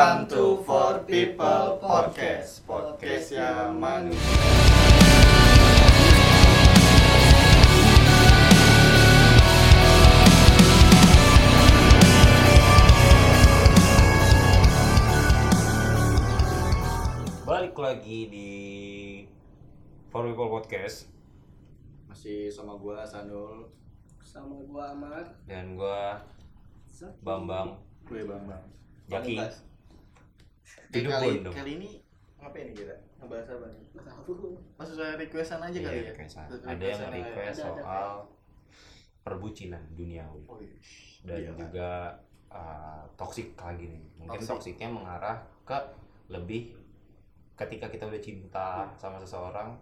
Welcome to For People Podcast Podcast yang manusia. Balik lagi di For People Podcast. Masih sama gua Sanul. Sama gua Amar dan gua Bambang. Gue Bambang. Jaki. Hidup kali, kali ini ngapain nih kita? Ngebahas apa nih? Nggak tahu Mas sesuai requestan aja Iya, kali ya? requestan. Ada yang request Ada, ada. soal perbucinan duniawi Oh, iya. dan Iya. juga uh, toksik lagi nih. Mungkin Toxic. toksiknya mengarah ke lebih ketika kita udah cinta sama seseorang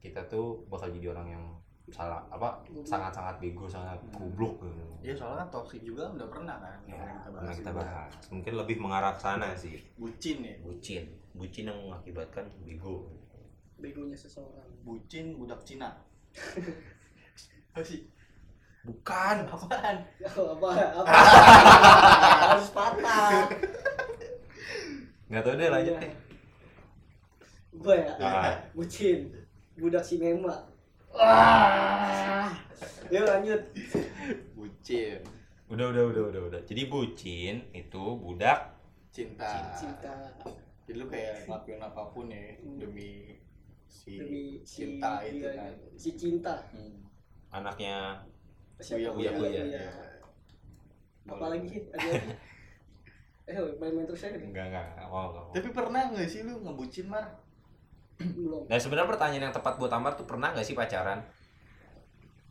kita tuh bakal jadi orang yang salah apa sangat-sangat bego sangat Hmm. goblok gitu. Iya soalnya kan toxic juga udah pernah kan Ya, Pernah pernah kita juga. bahas. Mungkin lebih mengarah ke sana sih. Bucin ya Bucin, bucin yang mengakibatkan bego. begonya seseorang Bucin budak Cina Apa sih? Bukan. Apaan? oh, apa apa harus patah Nggak tahu deh lanjut Iya. deh. gua ya Ah. bucin budak sinema wah. Yuk lanjut. Bucin. Udah udah udah udah udah. Jadi bucin itu budak Cinta. Cinta. Jadi lu kayak ngelakuin apa pun ya Demi si demi si cinta itu dia- kan. si cinta. Hmm. anaknya siapa? Buya, buya. Buya. apa lagi sih? Eh main-main terus aja enggak enggak enggak. Mau enggak. Tapi pernah nggak sih lu ngebucin Mar? Belum Nah sebenarnya pertanyaan yang tepat buat Amar tuh pernah nggak sih pacaran?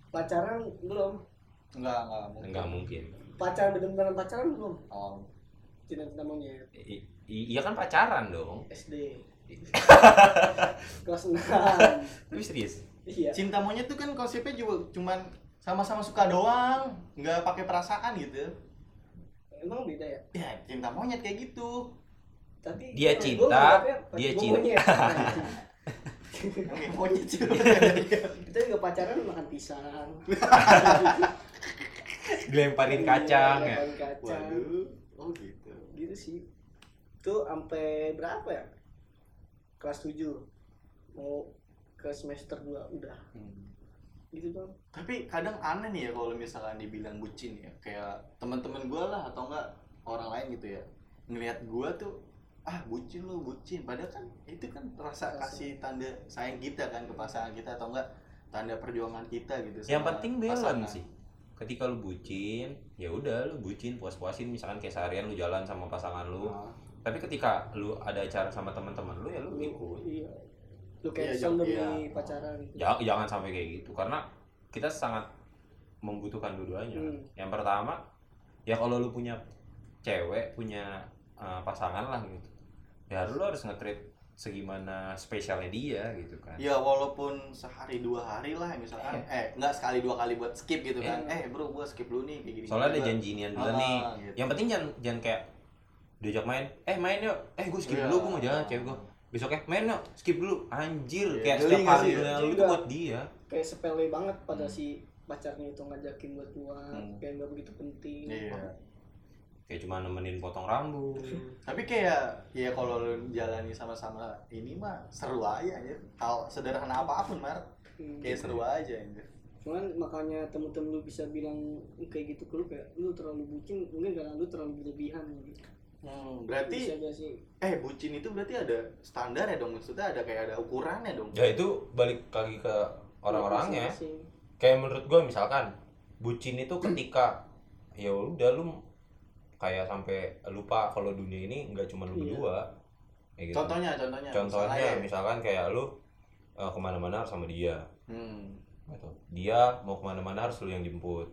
pacaran belum Enggak, enggak mungkin Enggak mungkin. pacaran bener-bener pacaran belum Oh, cinta-cinta monyet I- i- iya kan pacaran dong. SD kelas 6 Tapi serius. iya cinta monyet tuh kan konsepnya juga cuman sama-sama suka doang, nggak pakai perasaan gitu. emang beda ya Ya, cinta monyet kayak gitu. Tapi Dia gua- cinta, dia cinta. monyet. Kita juga pacaran makan pisang Dilemparin kacang ya. Kacang Waduh. Oh gitu. gitu sih tuh sampai berapa ya kelas 7 mau ke semester 2 udah Hmm. gitu bang Tapi kadang aneh nih ya kalau misalkan dibilang bucin ya. Kayak teman-teman gua lah atau enggak orang lain gitu ya. Ngelihat gua tuh ah bucin lu bucin padahal kan itu kan rasa kasih tanda sayang kita kan ke pasangan kita atau enggak tanda perjuangan kita gitu Yang penting balance pasangan. sih. Ketika lu bucin, ya udah lu bucin puas-puasin misalkan kayak seharian lu jalan sama pasangan lu. Nah, Tapi ketika lu ada acara sama teman-teman lu ya lu ikut. iya lu Iya, cancel demi iya. pacaran gitu Ja- jangan sampai kayak gitu karena kita sangat membutuhkan dua-duanya. Hmm. Yang pertama, ya kalau lu punya cewek, punya uh, pasangan lah gitu. Ya lu harus nge-treat segimana spesialnya dia gitu kan. Ya walaupun sehari dua hari lah misalkan eh enggak sekali dua kali buat skip gitu kan. Iya. Eh bro gua skip dulu nih kayak gini. Soalnya ada janjian dulu Ah, nih. gitu. Yang penting jangan jangan kayak diajak main, eh main yuk, eh gue skip Iya. dulu gue mau jalan cewek gue. Besoknya main yuk, skip dulu, anjir. Iya, kayak setiap nggak hari sih? lu itu buat dia. kayak sepele banget pada Hmm. si pacarnya itu ngajakin buat keluar Hmm. kayak nggak begitu penting Iya. Kayak cuma nemenin potong rambut. Tapi kayak ya kalau lu jalani sama-sama ini mah seru aja ya. Hal sederhana apa pun mar Hmm. kayak seru aja ya. cuman makanya temen-temen lu bisa bilang kayak gitu ke lu kayak lu terlalu bucin mungkin karena lu terlalu berlebihan gitu Hmm, berarti eh bucin itu berarti ada standar ya dong maksudnya ada kayak ada ukurannya dong. Ya itu balik lagi ke orang-orangnya. Kayak menurut gue misalkan bucin itu ketika ya udah lu kayak sampai lupa kalau dunia ini nggak cuma lu Iya. berdua. Kayak gitu. Contohnya contohnya. Contohnya misalnya ya. misalkan kayak lu uh, ke mana-mana harus sama dia. Hmm. gitu. Dia mau ke mana-mana harus lu yang jemput.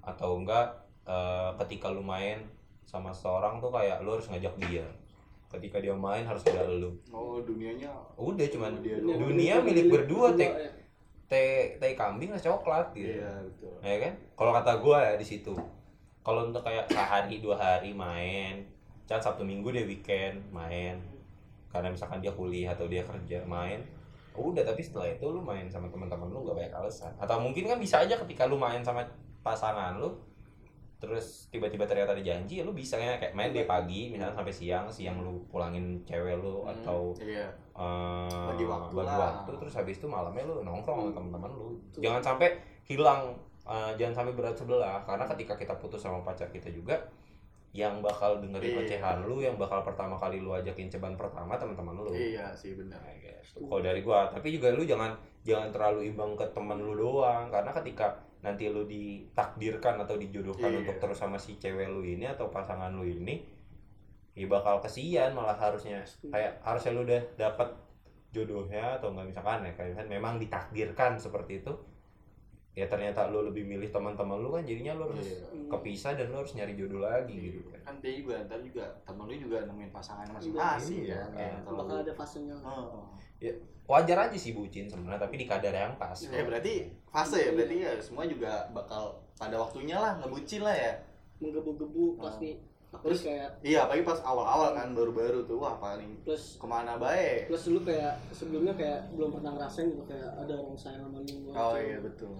Atau enggak uh, ketika lu main sama seorang tuh kayak lu harus ngajak dia. Ketika dia main harus ada lu. Oh dunianya Udah cuman dia Dunia- doang. dunia milik berdua, Tek. ya. teh teh kambing lah coklat gitu. Iya betul. ya kan kalau kata gue ya di situ kalau untuk kayak sehari dua hari main can sabtu minggu dia weekend main. Karena misalkan dia kuliah atau dia kerja main udah tapi setelah itu lu main sama teman-teman lu gak banyak alasan. Atau mungkin kan bisa aja ketika lu main sama pasangan lu terus tiba-tiba ternyata ada janji ya lu bisa ya kayak main deh pagi misalnya sampai siang siang lu pulangin cewek lu Hmm, atau iya. eh, Bagi waktu bagi lah. waktu terus habis itu malamnya lu nongkrong sama teman-teman lu. Betul. jangan sampai hilang eh, jangan sampai berat sebelah karena ketika kita putus sama pacar kita juga yang bakal dengerin Iya. ocehan lu yang bakal pertama kali lu ajakin ceban pertama teman-teman lu iya sih benar Nah, gitu. Kalau dari gua, tapi juga lu jangan jangan terlalu imbang ke teman lu doang karena ketika nanti lu ditakdirkan atau dijodohkan Iya. untuk terus sama si cewek lu ini atau pasangan lu ini ya bakal kesian malah harusnya kayak harusnya lu udah dapat jodohnya atau enggak misalkan ya kayak misalkan memang ditakdirkan seperti itu ya ternyata lu lebih milih teman-teman lu kan jadinya lu harus Iya. kepisah dan lu harus nyari jodoh lagi gitu kan. Kan dia juga ntar juga temen lu juga nemuin pasangan masing-masing Iya. kan kayak kalau bakal ada fasenya. Oh. wajar aja sih bucin sebenarnya tapi di kadar yang pas. Ya berarti fase ya berarti ya semua juga bakal pada waktunya lah ngebucin lah ya. Menggebu-gebu Hmm. pasti Terus- terus kayak iya apalagi pas awal-awal kan baru-baru tuh wah paling plus ke mana baik plus dulu kayak sebelumnya kayak belum pernah ngerasain gitu kayak ada orang sayang sama lu oh iya betul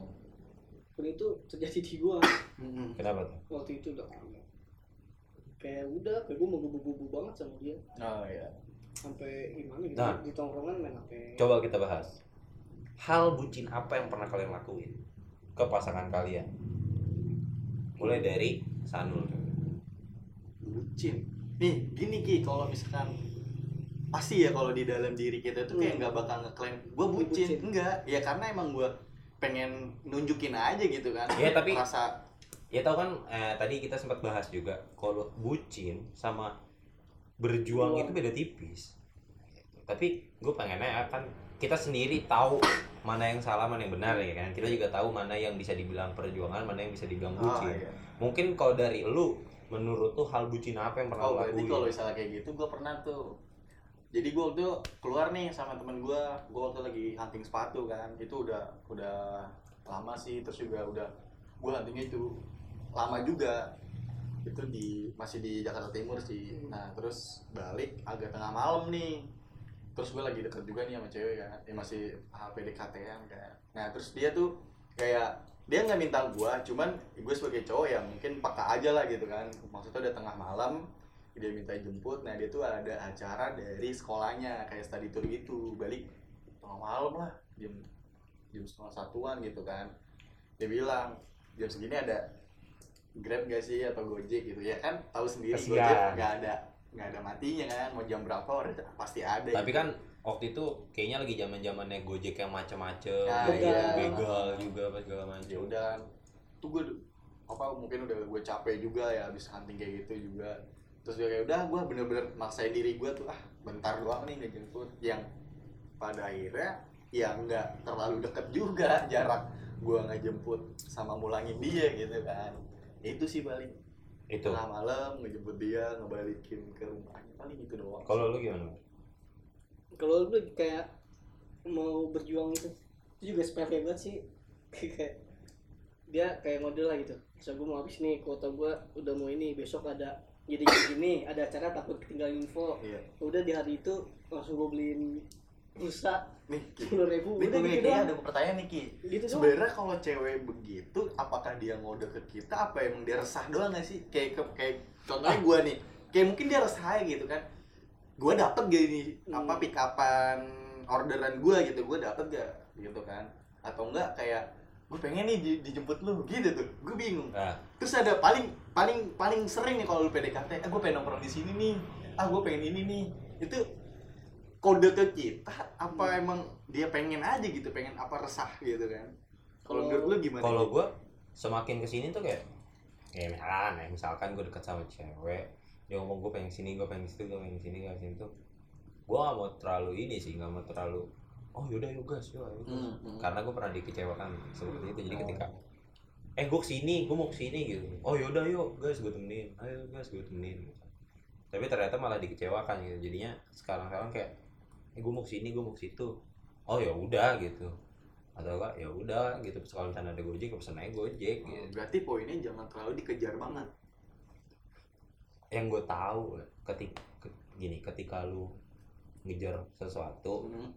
pun itu terjadi di gua kenapa tuh waktu itu udah lama kayak udah kayak gua mau gebu-gebu banget sama dia oh iya sampai gimana gitu Nah. di tongkrongan main HP Coba kita bahas. Hal bucin apa yang pernah kalian lakuin ke pasangan kalian? Mulai dari Sanul. bucin nih gini ki kalau misalkan pasti ya kalau di dalam diri kita tuh kayak Hmm. nggak bakal ngeklaim gue bucin. Bucin. enggak ya karena emang gue pengen nunjukin aja gitu kan Ya, tapi- rasa Ya tau kan eh, tadi kita sempat bahas juga kalau bucin sama berjuang itu beda tipis. Tapi gue pengennya ya kan kita sendiri tahu mana yang salah mana yang benar ya kan. Kita juga tahu mana yang bisa dibilang perjuangan, mana yang bisa dibilang oh, bucin. iya. Mungkin kalau dari lu menurut tuh hal bucin apa yang pernah Oh lu lakuin? kalau misalnya kayak gitu gue pernah tuh jadi gue waktu keluar nih sama temen gue gue waktu lagi hunting sepatu kan. Itu udah udah lama sih. Terus juga udah gue huntingnya itu lama juga. Itu di masih di Jakarta Timur sih. Hmm. nah terus balik agak tengah malam nih. Terus gue lagi deket juga nih sama cewek kan. Ya masih PDKT kan. Nah terus dia tuh kayak dia nggak minta gue cuman gue sebagai cowok ya mungkin peka aja lah gitu kan. Maksudnya udah tengah malam dia minta jemput nah dia tuh ada acara dari sekolahnya kayak study tour gitu balik tengah malam lah jam jam setengah satuan gitu kan dia bilang jam segini ada grab gak sih atau gojek gitu ya kan tahu sendiri Kasihan. gojek nggak ada nggak ada matinya kan mau jam berapa orang pasti ada Tapi gitu. kan waktu itu kayaknya lagi zaman zamannya Gojek yang macem-macem, Nah, gitu, iya. begal juga apa segala ya macam. udah tuh gue apa mungkin udah gue capek juga ya habis hunting kayak gitu juga terus dia kayak udah gue bener-bener maksain diri gue tuh ah bentar doang nih ngejemput. Yang pada akhirnya ya nggak terlalu deket juga jarak gue ngejemput sama mulangin dia gitu kan. Itu sih paling. Itu. tengah malam ngejemput dia ngebalikin ke rumahnya paling itu doang. Kalau lu gimana? kalau lu kayak mau berjuang itu itu juga sepele banget sih. Kayak dia kayak ngode lah gitu. So gue mau habis nih kuota gue udah mau ini besok ada jadi gini ada acara takut ketinggalan info. Iya. Udah di hari itu langsung gue beliin pulsa sepuluh ribu. Nih, udah gitu ada pertanyaan nih Ki gitu sebenarnya kalau cewek begitu apakah dia ngode ke kita? Apa emang dia resah doang gak sih? Kayak ke- kayak contohnya gue nih. Kayak mungkin dia resah gitu kan. Gue dapet gak ini Hmm. apa pick upan orderan gue gitu? Gue dapet gak gitu kan? Atau enggak kayak gue pengen nih di- dijemput lu gitu tuh. Gue bingung. Nah, terus ada paling paling paling sering nih kalau lu PDKT ah gue pengen nongkrong di sini nih. Ah gue pengen ini nih. Itu kode ke kita apa Hmm. emang dia pengen aja gitu pengen apa resah gitu kan? Kalau menurut lu gimana kalau gua semakin ke sini tuh kayak ya misalkan ya misalkan gue deket sama cewek dia ngomong gue pengen sini gue pengen situ gue pengen sini gue pengen situ gue gak mau terlalu ini sih gak mau terlalu oh yaudah yuk gas yuk ayo gas." Hmm, hmm. karena gue pernah dikecewakan seperti itu jadi Oh. ketika eh gue ke sini gue mau ke sini gitu oh yaudah yuk gas gue temenin ayo gas gue temenin gitu. tapi ternyata malah dikecewakan gitu jadinya sekarang sekarang kayak eh gue mau ke sini gue mau ke situ oh ya udah gitu atau enggak ya udah gitu kalau misalnya ada gojek ya pesen aja gojek Oh, gitu berarti poinnya jangan terlalu dikejar banget yang gue tahu ketika gini ketika lu ngejar sesuatu Hmm.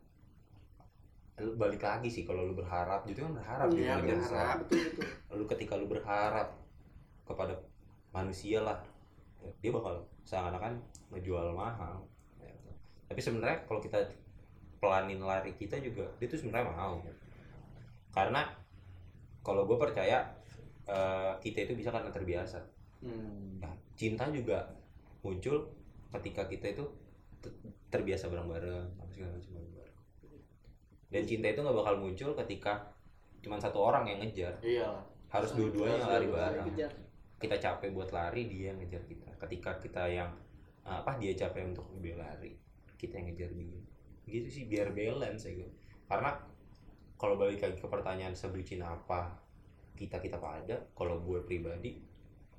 Lu balik lagi sih kalau lu berharap gitu kan berharap gitu Iya, ngejar berharap. betul betul lu ketika lu berharap kepada manusia lah dia bakal seakan-akan ngejual mahal gitu. tapi sebenarnya kalau kita pelanin lari kita juga dia tuh sebenarnya mau karena kalau gue percaya eh, kita itu bisa karena terbiasa Hmm. Nah, cinta juga muncul ketika kita itu te- terbiasa bareng-bareng apa segala macam bareng-bareng dan cinta itu nggak bakal muncul ketika cuma satu orang yang ngejar. Iya. harus dua-duanya lari dua-duanya. bareng. kita capek buat lari dia yang ngejar kita. Ketika kita yang apa dia capek untuk dia lari kita yang ngejar dia. Gitu sih biar balance ya gue karena kalau balik lagi ke pertanyaan sebucin apa kita kita pada kalau gue pribadi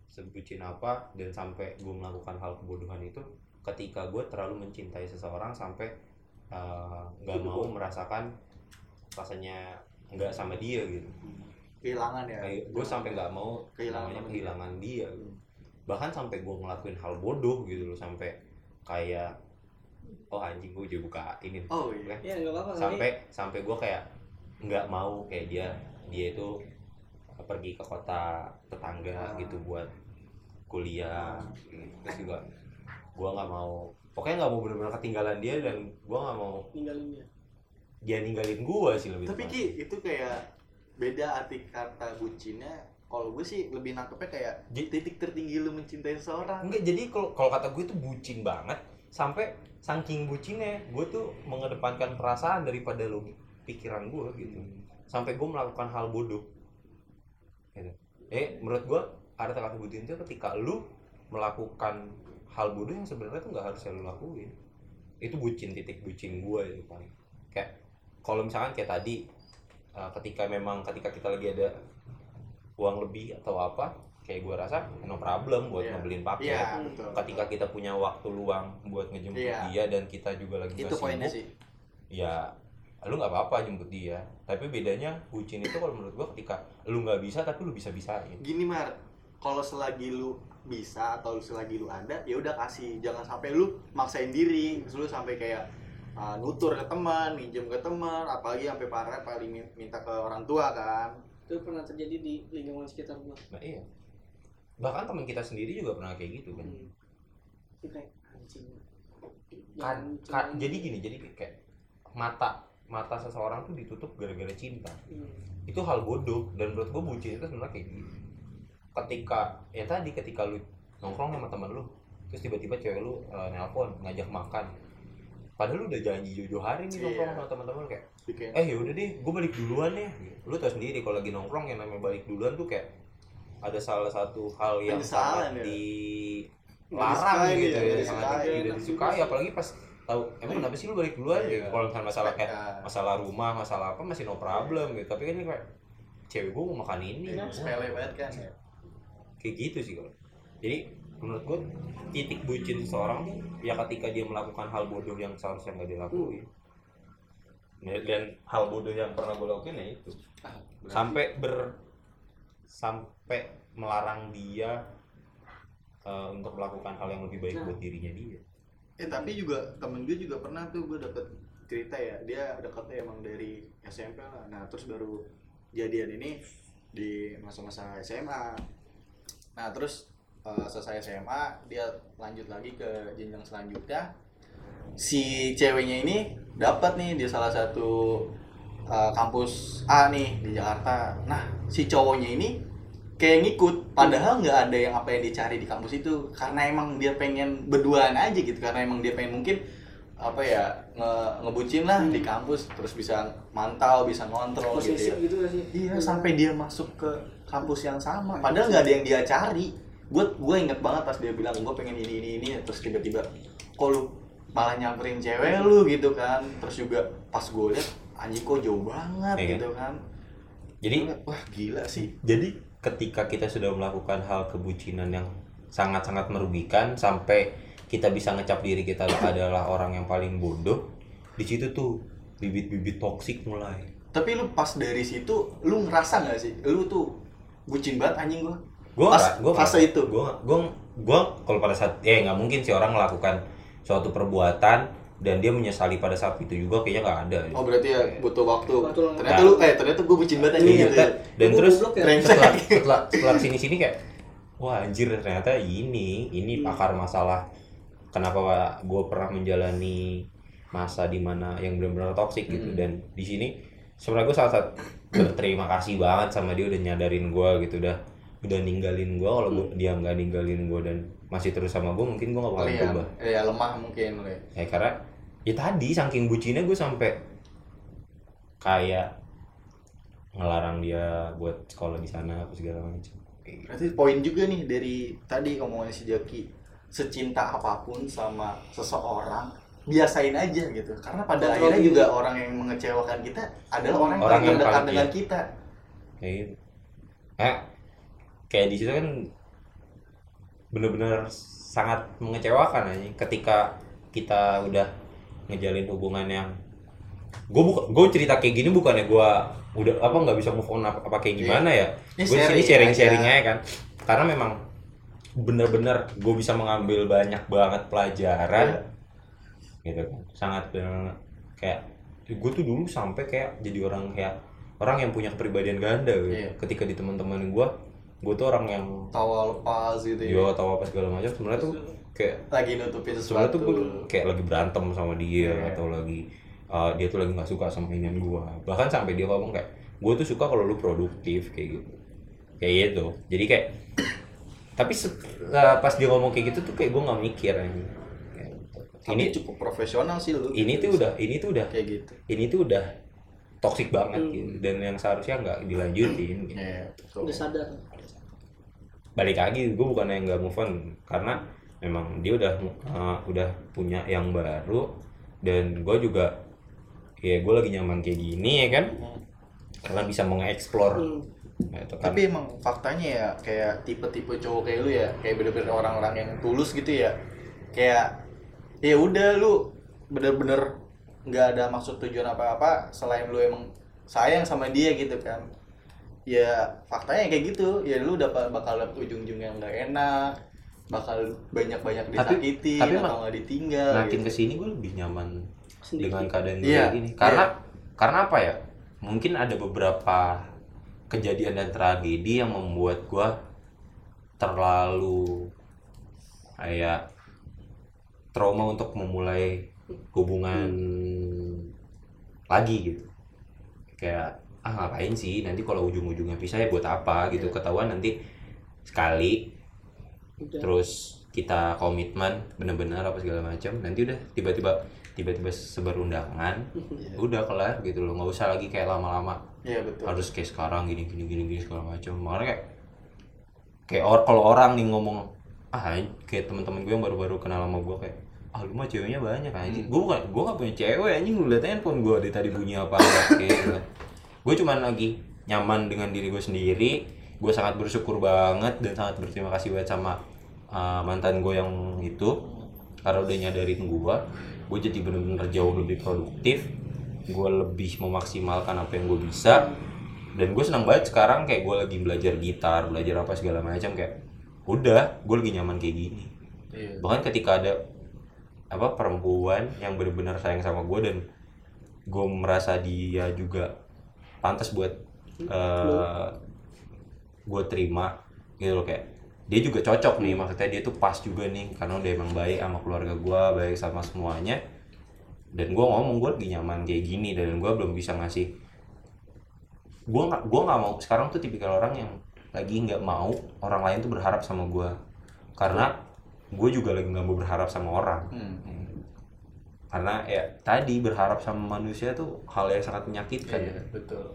sebucin apa dan sampai gue melakukan hal kebodohan itu ketika gue terlalu mencintai seseorang sampai eh, nggak mau merasakan rasanya nggak sama dia gitu. Kehilangan ya. kayak gue sampai nggak mau Kehilangan namanya kehilangan dia bahkan sampai gue ngelakuin hal bodoh gitu loh sampai kayak oh anjing gue juga buka ini. Oh iya. ya nggak apa-apa sampai sampai gue kayak nggak mau kayak dia dia itu pergi ke kota tetangga Ah. gitu buat kuliah. Gitu. terus juga gue nggak mau pokoknya nggak mau benar-benar ketinggalan dia dan gue nggak mau ninggalin dia dia ninggalin gue sih lebih Tapi. Ki, itu kayak beda arti kata bucinnya. Kalau gue sih lebih nangkepnya kayak Ji- titik tertinggi lu mencintai seseorang. Enggak, jadi kalau kalau kata gue itu bucin banget sampai saking bucinnya gue tuh mengedepankan perasaan daripada logik pikiran gue gitu. Sampai gue melakukan hal bodoh. Gitu. Eh, menurut gue ada kata bucin itu ketika lu melakukan hal bodoh yang sebenarnya tuh nggak harus lu lakuin. Itu bucin titik bucin gue itu paling. Kayak kalau misalkan kayak tadi eh, ketika memang ketika kita lagi ada uang lebih atau apa kayak gue rasa no problem buat Iya. ngebeliin paket Iya, betul. ketika kita punya waktu luang buat ngejemput Iya. dia dan kita juga lagi itu poinnya sibuk, sih. ya lu nggak apa-apa jemput dia tapi bedanya bucin itu kalau menurut gua ketika lu nggak bisa tapi lu bisa bisain Gini Mar, kalau selagi lu bisa atau selagi lu ada, ya udah kasih. Jangan sampai lu maksain diri, lu sampai kayak uh, nutur ke teman, minjem ke teman, apalagi sampai parah paling min- minta ke orang tua kan. itu pernah terjadi di lingkungan sekitar gua nah iya bahkan teman kita sendiri juga pernah kayak gitu kan hmm. Itu kayak anjing kan, kan- jadi gini jadi kayak mata mata seseorang tuh ditutup gara-gara cinta Hmm. itu hal bodoh dan menurut gue bucin itu sebenarnya kayak gitu ketika ya tadi ketika lu nongkrong sama temen lu terus tiba-tiba cewek lu eh, nelpon ngajak makan. Padahal lu udah janji jauh-jauh hari nih Iya. nongkrong sama teman-teman kayak Bikin eh yaudah deh gue balik duluan ya lu tau sendiri kalau lagi nongkrong yang namanya balik duluan tuh kayak ada salah satu hal yang Penyesalan sangat ya? dilarang gitu ya, ya, sangat tidak disukai apalagi pas tahu emang kenapa sih lu balik duluan? Iya. gitu kalau misalnya masalah kayak Ya, masalah rumah masalah apa masih no problem gitu. Tapi kan ini kayak cewek gue mau makan ini Iya, sepele banget kan ya. Kayak gitu sih kalau jadi menurut gue titik bucin seseorang tuh ya ketika dia melakukan hal bodoh yang seharusnya nggak dilakuin Ya, dan hal bodoh yang pernah gue lakuin ya itu Berarti- sampai ber sampai melarang dia eh, untuk melakukan hal yang lebih baik Nah. buat dirinya dia Eh tapi juga temen gue juga pernah tuh gue dapet cerita ya dia deketnya emang dari SMP lah. Nah terus baru jadian ini di masa-masa SMA. Nah terus eh, selesai SMA dia lanjut lagi ke jenjang selanjutnya. Si ceweknya ini dapat nih di salah satu eh, kampus A nih di Jakarta. Nah si cowoknya ini kayak ngikut padahal nggak ada yang apa yang dicari di kampus itu karena emang dia pengen berduaan aja gitu karena emang dia pengen mungkin apa ya nge ngebucin lah di kampus terus bisa mantau bisa ngontrol gitu posesif ya. gitu sih iya sampai dia masuk ke kampus yang sama. Padahal nggak ada yang dia cari. Gue gue inget banget pas dia bilang gue pengen ini ini ini. Terus tiba-tiba kok lu malah nyamperin cewek lu? Gitu kan. Terus juga pas gue liat anjing kok jauh banget Iya. kan? gitu kan. Jadi wah gila sih. Jadi ketika kita sudah melakukan hal kebucinan yang sangat-sangat merugikan sampai kita bisa ngecap diri kita adalah orang yang paling bodoh, di situ tuh bibit-bibit toksik mulai. Tapi lu pas dari situ lu ngerasa nggak sih? Lu tuh bucin banget anjing gua. Gue Pas gue fase itu. gue gue gue kalau pada saat ya nggak mungkin sih orang melakukan suatu perbuatan dan dia menyesali pada saat itu juga kayaknya nggak ada. Oh berarti ya butuh waktu. Lu- Ternyata lu eh ternyata gua bucin banget anjing Iya, gitu. dan Gua terus ya. Setelah setelah setelah sini sini kayak wah anjir ternyata ini ini Hmm. akar masalah kenapa gue pernah menjalani masa di mana yang benar-benar toksik gitu Hmm. dan di sini sebenarnya gue sangat sangat berterima kasih banget sama dia udah nyadarin gue gitu udah udah ninggalin gue kalau gua- dia nggak ninggalin gue dan masih terus sama gue mungkin gue gak bakal Kali ya, berubah. ya lemah mungkin Le. ya karena ya tadi saking bucinnya gue sampai kayak ngelarang dia buat sekolah di sana apa segala macam. Berarti poin juga nih dari tadi ngomongin si Jaki secinta apa pun sama seseorang biasain aja gitu. Karena pada Kontrol akhirnya juga orang yang mengecewakan kita adalah orang, Orang yang paling- dengan iya. kita. Kayak gitu. Eh kayak di situ kan bener-bener sangat mengecewakan aja ketika kita udah ngejalin hubungan yang gue buka gue cerita kayak gini bukannya gue udah apa nggak bisa move on apa, apa kayak gimana ya? Gue sini sharing sharing aja. aja kan. Karena memang bener-bener gue bisa mengambil banyak banget pelajaran Iya. Gitu kan sangat bener kayak gue tuh dulu sampai kayak jadi orang kayak orang yang punya kepribadian ganda gitu. Iya. ketika di teman-teman gue gue tuh orang yang tawa lepas gitu ya yo tahu apa segala macam sebenarnya tuh kayak lagi nutupin sebenarnya sesuatu tuh gue kayak lagi berantem sama dia Iya. atau lagi uh, dia tuh lagi nggak suka sama inian gue bahkan sampai dia ngomong kayak gue tuh suka kalau lu produktif kayak gitu kayak gitu jadi kayak tapi uh, pas dia ngomong kayak gitu tuh kayak gue nggak mikir anjing. Ini cukup profesional sih lu ini tuh udah ini tuh udah kayak gitu. ini tuh udah toksik banget Hmm. gitu. Dan yang seharusnya nggak dilanjutin gitu. Iya, betul. udah sadar. Balik lagi gue bukan yang nggak move on. Karena memang dia udah uh, udah punya yang baru. Dan gue juga ya gue lagi nyaman kayak gini ya kan? Karena bisa mengeksplor. Hmm. gitu kan. Tapi emang faktanya ya kayak tipe-tipe cowok kayak lu ya kayak bener-bener orang-orang yang tulus gitu ya. Kayak ya udah lu bener-bener nggak ada maksud tujuan apa-apa selain lu emang sayang sama dia gitu kan. Ya faktanya kayak gitu. Ya lu dapat bakal dapet ujung-ujung yang nggak enak bakal banyak-banyak Tapi- disakitin tapi atau nggak ditinggal makin gitu. ke sini gue lebih nyaman sendiri dengan keadaan gue Iya, kayak gini. Karena karena apa ya? Mungkin ada beberapa kejadian dan tragedi yang membuat gue terlalu kayak trauma untuk memulai hubungan lagi gitu. Kayak ah ngapain sih? Nanti kalau ujung-ujungnya pisah ya buat apa? Gitu. Iya. ketahuan nanti sekali udah. terus kita komitmen bener-bener apa segala macam nanti udah tiba-tiba tiba-tiba sebar undangan Iya. udah kelar gitu loh. Nggak usah lagi kayak lama-lama. Iya betul. Harus kayak sekarang gini gini gini gini segala macam makanya kayak kayak or kalau orang nih ngomong ah kayak teman-teman gue yang baru-baru kenal sama gue kayak ah lu mah ceweknya banyak anjing. Hmm. gue bukan gue gak punya cewek anjing. Lu liat handphone gue dari tadi bunyi apa enggak kayak gitu gue cuman lagi nyaman dengan diri gue sendiri. Gue sangat bersyukur banget dan sangat berterima kasih banget sama uh, mantan gue yang itu. Karena udah nyadarin gue gue jadi bener-bener jauh lebih produktif. Gue lebih memaksimalkan apa yang gue bisa. Dan gue senang banget sekarang kayak gue lagi belajar gitar belajar apa segala macam kayak udah gue lagi nyaman kayak gini. Iya. bahkan ketika ada apa perempuan yang benar-benar sayang sama gue dan gue merasa dia juga pantas buat eh gue terima gitu loh kayak dia juga cocok nih maksudnya dia tuh pas juga nih karena udah emang baik sama keluarga gue baik sama semuanya. Dan gue ngomong gue lagi nyaman kayak gini dan gue belum bisa ngasih gue nggak gue nggak mau sekarang tuh tipikal orang yang lagi nggak mau orang lain tuh berharap sama gue karena gue juga lagi nggak mau berharap sama orang Hmm. karena ya tadi berharap sama manusia tuh hal yang sangat menyakitkan Iya, betul.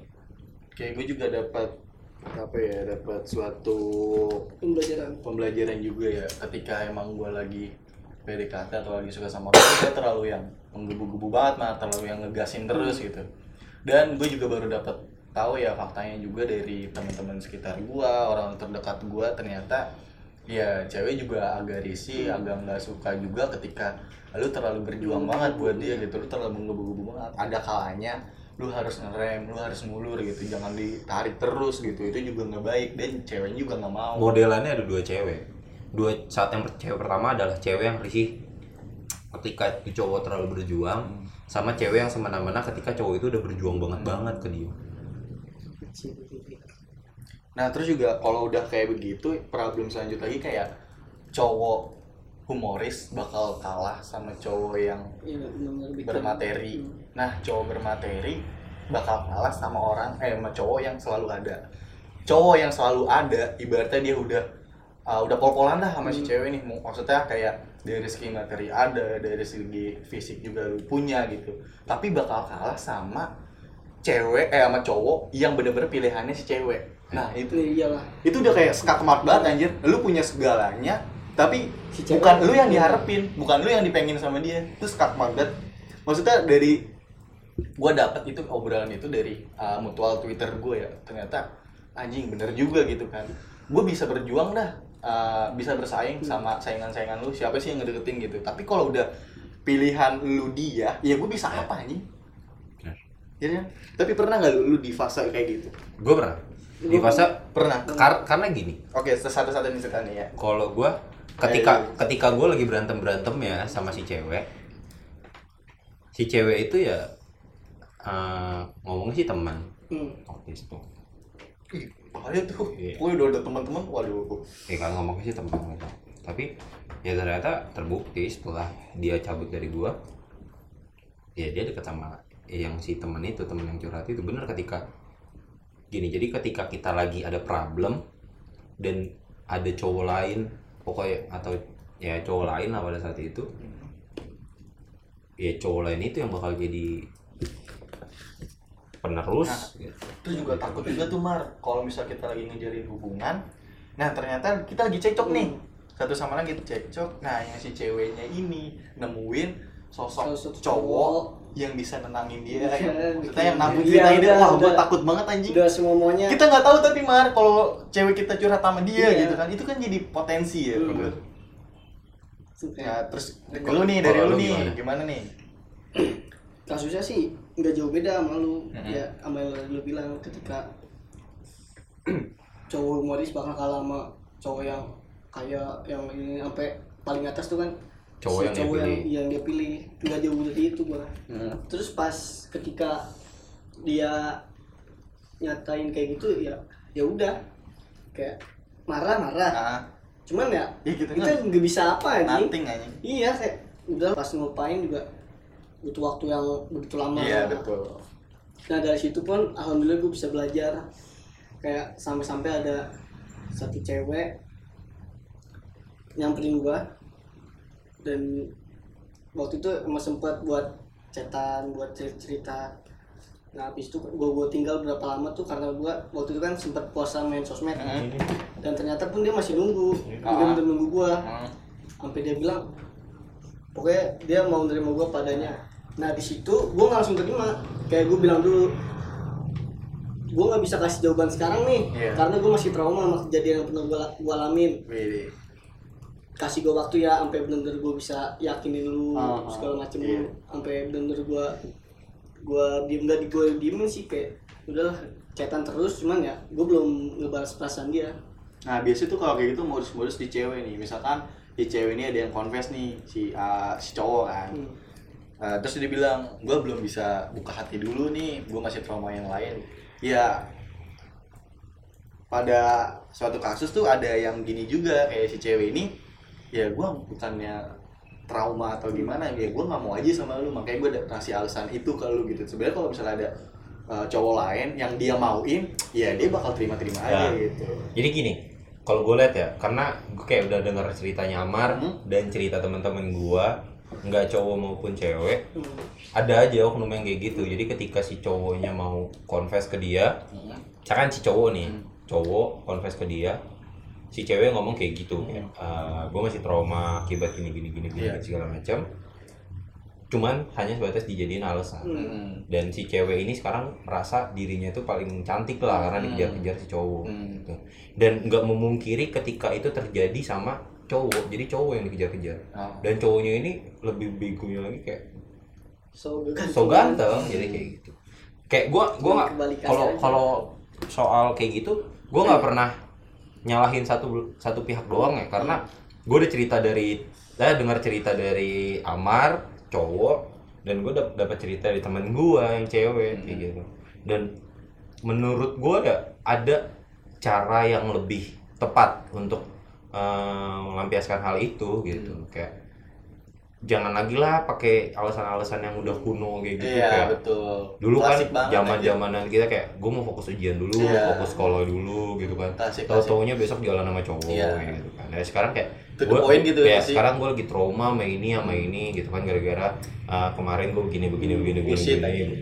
Kayak gue juga dapat apa ya, dapat suatu pembelajaran pembelajaran juga ya ketika emang gue lagi PDKT atau lagi suka sama orang dia terlalu yang menggebu-gebu banget mah terlalu yang ngegasin terus gitu dan gue juga baru dapat tahu ya faktanya juga dari teman-teman sekitar gue orang terdekat gue ternyata ya cewek juga agak risih agak nggak suka juga ketika lu terlalu berjuang banget buat dia gitu. Lu terlalu menggebu-gebu banget. Ada kalanya lu harus ngerem lu harus ngulur gitu. Jangan ditarik terus gitu. Itu juga nggak baik. Dan ceweknya juga nggak mau. Modelannya ada dua cewek. Dua saat yang cewek pertama adalah cewek yang risih ketika itu cowok terlalu berjuang sama cewek yang semena-mena ketika cowok itu udah berjuang banget banget ke dia nah terus juga kalau udah kayak begitu problem selanjutnya lagi kayak cowok humoris bakal kalah sama cowok yang bikin- bermateri. Hmm. nah cowok bermateri bakal kalah sama orang eh sama cowok yang selalu ada. Cowok yang selalu ada ibaratnya dia udah uh, udah pol-polan dah sama si Hmm. cewek nih. Maksudnya kayak dari segi materi ada dari segi fisik juga lu punya gitu. Tapi bakal kalah sama cewek eh sama cowok yang bener-bener pilihannya si cewek nah itu Iya, iyalah. Itu udah kayak skakmat banget anjir. Lu punya segalanya tapi Si cewek- bukan lu yang diharapin bukan lu yang dipengin sama dia. Itu skakmat banget. Maksudnya dari gua dapat itu obrolan itu dari uh, mutual twitter gue ya. Ternyata anjing bener juga gitu kan. Gue bisa berjuang dah uh, bisa bersaing sama saingan-saingan lu. Siapa sih yang ngedeketin gitu? Tapi kalau udah pilihan lu dia ya gue bisa apa anjing? Bener. ya kan? tapi pernah nggak lu, lu di fase kayak gitu? Gue pernah di fase pernah kar- karena gini oke satu-satu nih cerita nih ya kalau gue ketika Eh. ketika gue lagi berantem berantem ya sama si cewek si cewek itu ya eh, ngomongnya sih teman Hmm. waktu itu bahaya tuh. Iya. Gue udah ada teman-teman, waduh. ya kan ngomongnya sih teman gitu tapi ya ternyata terbukti setelah dia cabut dari gua ya dia deket sama yang si temen itu temen yang curhat itu bener ketika gini jadi ketika kita lagi ada problem dan ada cowok lain pokoknya atau ya cowok lain lah pada saat itu ya cowok lain itu yang bakal jadi penerus gitu. Terus juga takut juga tuh Mar, kalau misal kita lagi ngejalin hubungan, nah ternyata kita lagi cekcok nih, satu sama lain gitu cekcok. Nah yang si ceweknya ini nemuin sosok Sosok cowok yang bisa nenangin dia, Iya, maksudnya yang nabung kita ini, wah gue udah. takut banget anjing. Udah semua maunya Kita nggak tahu tapi Mar, kalau cewek kita curhat sama dia Iya. gitu kan, itu kan jadi potensi ya, Hmm. bener. Ya terus lu nih dari Kalau lu lu nih, gimana? gimana nih? kasusnya sih nggak jauh beda sama lu Mhm. ya sama yang lu bilang ketika cowok humoris bakal kalah sama cowok yang kayak yang ini sampai paling atas tuh kan Cowok si yang dia cowok yang, pilih. yang dia pilih nggak jauh dari itu gua Hmm. terus pas ketika dia nyatain kayak gitu ya ya udah kayak marah marah Nah, cuman ya ya kita kita kan nggak bisa apa anjing. Iya, kayak udah pas ngelupain juga butuh waktu yang begitu lama. Iya betul. Nah dari situ pun alhamdulillah gue bisa belajar kayak sampai-sampai ada satu cewek nyamperin gua dan waktu itu emang sempat buat cetan buat cer- cerita nah habis itu gua gua tinggal berapa lama tuh karena gua waktu itu kan sempat puasa main sosmed Hmm. dan ternyata pun dia masih nunggu dia Ah. bener nunggu gua Hmm. sampai dia bilang pokoknya dia mau nerima gue padanya nah di situ gue nggak langsung terima kayak gue bilang dulu gue nggak bisa kasih jawaban sekarang nih Iya. karena gue masih trauma sama kejadian yang pernah gue alamin kasih gue waktu ya sampai bener-bener gue bisa yakinin lu Ah, ah, segala macem iya. lu sampai bener-bener gue gue diem gak di gue diemin sih kayak udahlah cetan terus. Cuman ya gue belum ngebalas perasaan dia. Nah biasa tuh kalau kayak gitu modus-modus di cewek nih. Misalkan di cewek ini ada yang confess nih Si, uh, si cowok kan. Hmm. Uh, Terus dia bilang Gue belum bisa buka hati dulu nih Gue masih trauma yang lain. Ya Pada suatu kasus tuh ada yang gini juga Kayak si cewek ini Ya gue bukannya trauma atau gimana ya gue nggak mau aja sama lu makanya gue kasih alasan itu ke lu gitu sebenarnya kalau misalnya ada uh, cowok lain yang dia mauin ya dia bakal terima-terima aja Ya. gitu Jadi gini, kalau gue lihat ya, karena gue kayak udah dengar ceritanya Amar Hmm. dan cerita teman-teman gue, nggak cowok maupun cewek, Hmm. ada aja oknum yang kayak gitu. Jadi ketika si cowoknya mau confess ke dia, misalkan si cowok nih, Hmm. cowok confess ke dia, si cewek ngomong kayak gitu, Hmm. gue masih trauma akibat gini gini gini gini Iya. segala macam. Cuman hanya sebatas dijadiin alasan. Hmm. Hmm. Dan si cewek ini sekarang merasa dirinya itu paling cantik lah karena Hmm. dikejar-kejar si cowok Hmm. gitu. dan nggak memungkiri ketika itu terjadi sama cowok jadi cowok yang dikejar-kejar Oh. dan cowoknya ini lebih begonya lagi kayak so ganteng, so ganteng jadi kayak gitu kayak gua gua nggak kalau kalau soal kayak gitu gua nggak pernah nyalahin satu satu pihak doang ya karena gue udah cerita dari saya dengar cerita dari Amar cowok dan gue dapat cerita dari temen gue yang cewek kayak gitu. Dan menurut gue ya ada cara yang lebih tepat untuk eh, melampiaskan hal itu gitu. Hmm. kayak jangan lagi lah pakai alasan-alasan yang udah kuno kayak gitu Iya, kayak betul. dulu Klasik kan banget zaman aja. zamanan kita kayak gue mau fokus ujian dulu Iya. fokus sekolah dulu gitu kan Klasik, tau klasik. taunya besok jalan sama cowok Iya. gitu kan nah sekarang kayak point gitu ya ya sekarang gue lagi trauma sama ini sama ini gitu kan gara-gara uh, kemarin gue begini begini begini begini, begini.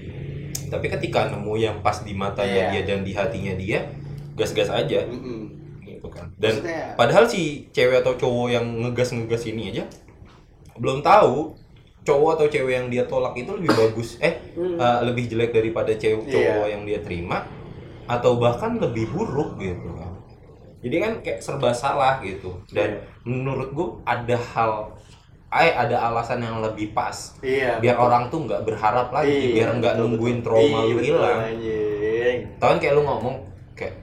tapi ketika nemu yang pas di matanya Iya. dia dan di hatinya dia gas-gas aja Mm-mm. gitu kan dan Maksudnya- padahal si cewek atau cowok yang ngegas ngegas ini aja belum tahu cowok atau cewek yang dia tolak itu lebih bagus eh Hmm. uh, lebih jelek daripada cewek Iya. cowok yang dia terima atau bahkan lebih buruk gitu kan jadi kan kayak serba salah gitu dan menurut gua ada hal eh ada alasan yang lebih pas Iya. biar orang tuh nggak berharap lagi Iya, biar nggak betul, nungguin betul. trauma Iya, lu betul, hilang tau kan kayak lu ngomong kayak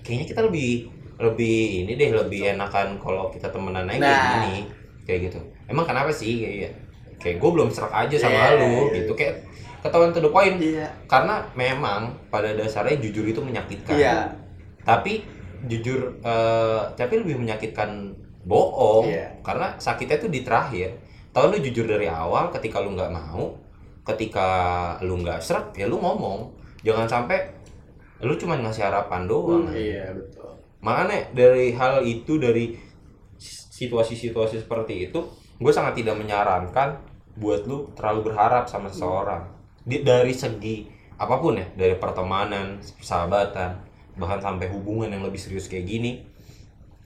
kayaknya kita lebih lebih ini deh lebih enakan kalau kita temenan aja Nah. gini kayak gitu. Emang kenapa sih? Kayak kayak gue belum serak aja sama Iya, lu iya, gitu. Kayak ketahuan to the point. Iya. karena memang pada dasarnya jujur itu menyakitkan. Iya. tapi jujur eh, tapi lebih menyakitkan bohong. Iya. karena sakitnya tuh di terakhir. Tahu lu jujur dari awal ketika lu nggak mau ketika lu nggak serak ya lu ngomong. Jangan sampai lu cuma ngasih harapan doang. Iya, betul. makanya dari hal itu dari situasi-situasi seperti itu gue sangat tidak menyarankan buat lu terlalu berharap sama seseorang Di- dari segi apa pun ya dari pertemanan persahabatan bahkan sampai hubungan yang lebih serius kayak gini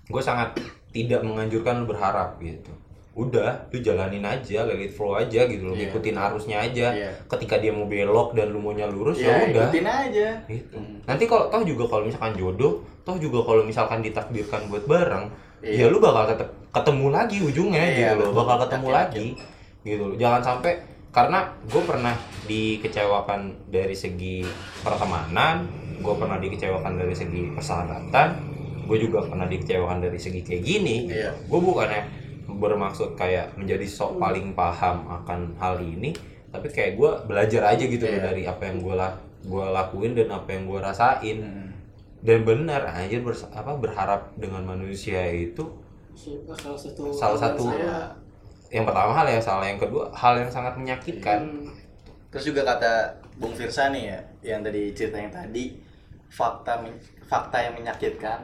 gue sangat tidak menganjurkan lu berharap gitu udah lu jalanin aja let it flow aja gitu lu Iya. ikutin arusnya aja Iya. ketika dia mau belok dan lu maunya lurus Ya, ya udah ikutin aja. gitu Hmm. nanti kalau toh juga kalau misalkan jodoh toh juga kalau misalkan ditakdirkan buat bareng Iya. ya lu bakal tetap ketemu lagi ujungnya Iya, gitu loh bakal ketemu Yakin, lagi gitu loh jangan sampai karena gue pernah dikecewakan dari segi pertemanan gue pernah dikecewakan dari segi persahabatan gue juga pernah dikecewakan dari segi kayak gini Iya. gue bukannya bermaksud kayak menjadi sok paling paham akan hal ini tapi kayak gue belajar aja gitu loh Iya. dari apa yang gue lah gue lakuin dan apa yang gue rasain Hmm. dan benar aja apa berharap dengan manusia itu salah satu Salah satu- Iya. yang pertama hal yang salah yang kedua hal yang sangat menyakitkan Hmm. Terus juga kata Bung Firsa nih ya, yang tadi cerita yang tadi, fakta fakta yang menyakitkan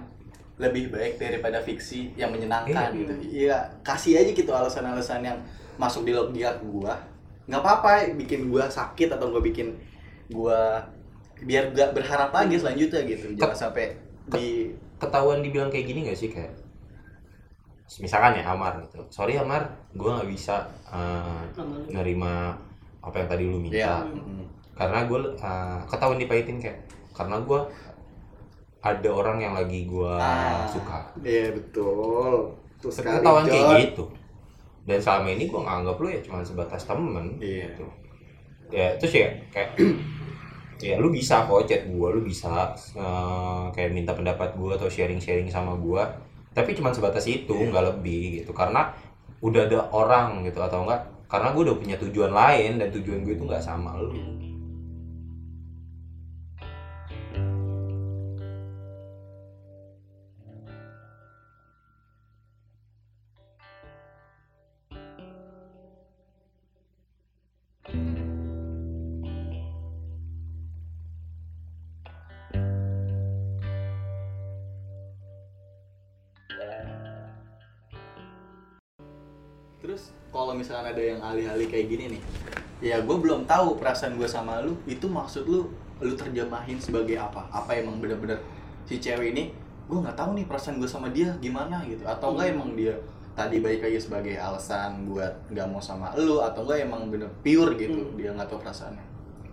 lebih baik daripada fiksi yang menyenangkan Iya. gitu. Iya, kasih aja gitu alasan-alasan yang masuk di logika gua. nggak apa-apa bikin gua sakit atau gua bikin gua biar gak berharap lagi selanjutnya gitu. Jangan sampai di ketahuan dibilang kayak gini gak sih kayak misalkan ya Amar gitu. Sorry Amar gue nggak bisa uh, nerima apa yang tadi lu minta. Mm, karena gue ketahuan dipahitin kayak karena gue ada orang yang lagi gue Ah. suka. Iya betul. Terus ketahuan kayak gitu. Dan selama ini gue nganggap lu ya cuma sebatas temen Iya. gitu. Ya terus ya kayak ya lu bisa kok chat gue lu bisa eh, kayak minta pendapat gue atau sharing sharing sama gue tapi cuma sebatas itu Iya. nggak lebih gitu. Karena udah ada orang gitu atau enggak? Karena gue udah punya tujuan lain dan tujuan gue itu nggak sama lu ada yang alih-alih kayak gini nih, ya gue belum tahu perasaan gue sama lu itu maksud lu lu terjemahin sebagai apa? Apa emang bener-bener si cewek ini gue nggak tahu nih perasaan gue sama dia gimana gitu? Atau enggak emang dia tadi baik aja sebagai alasan buat nggak mau sama lu atau enggak emang bener pure gitu Hmm. dia nggak tahu perasaannya.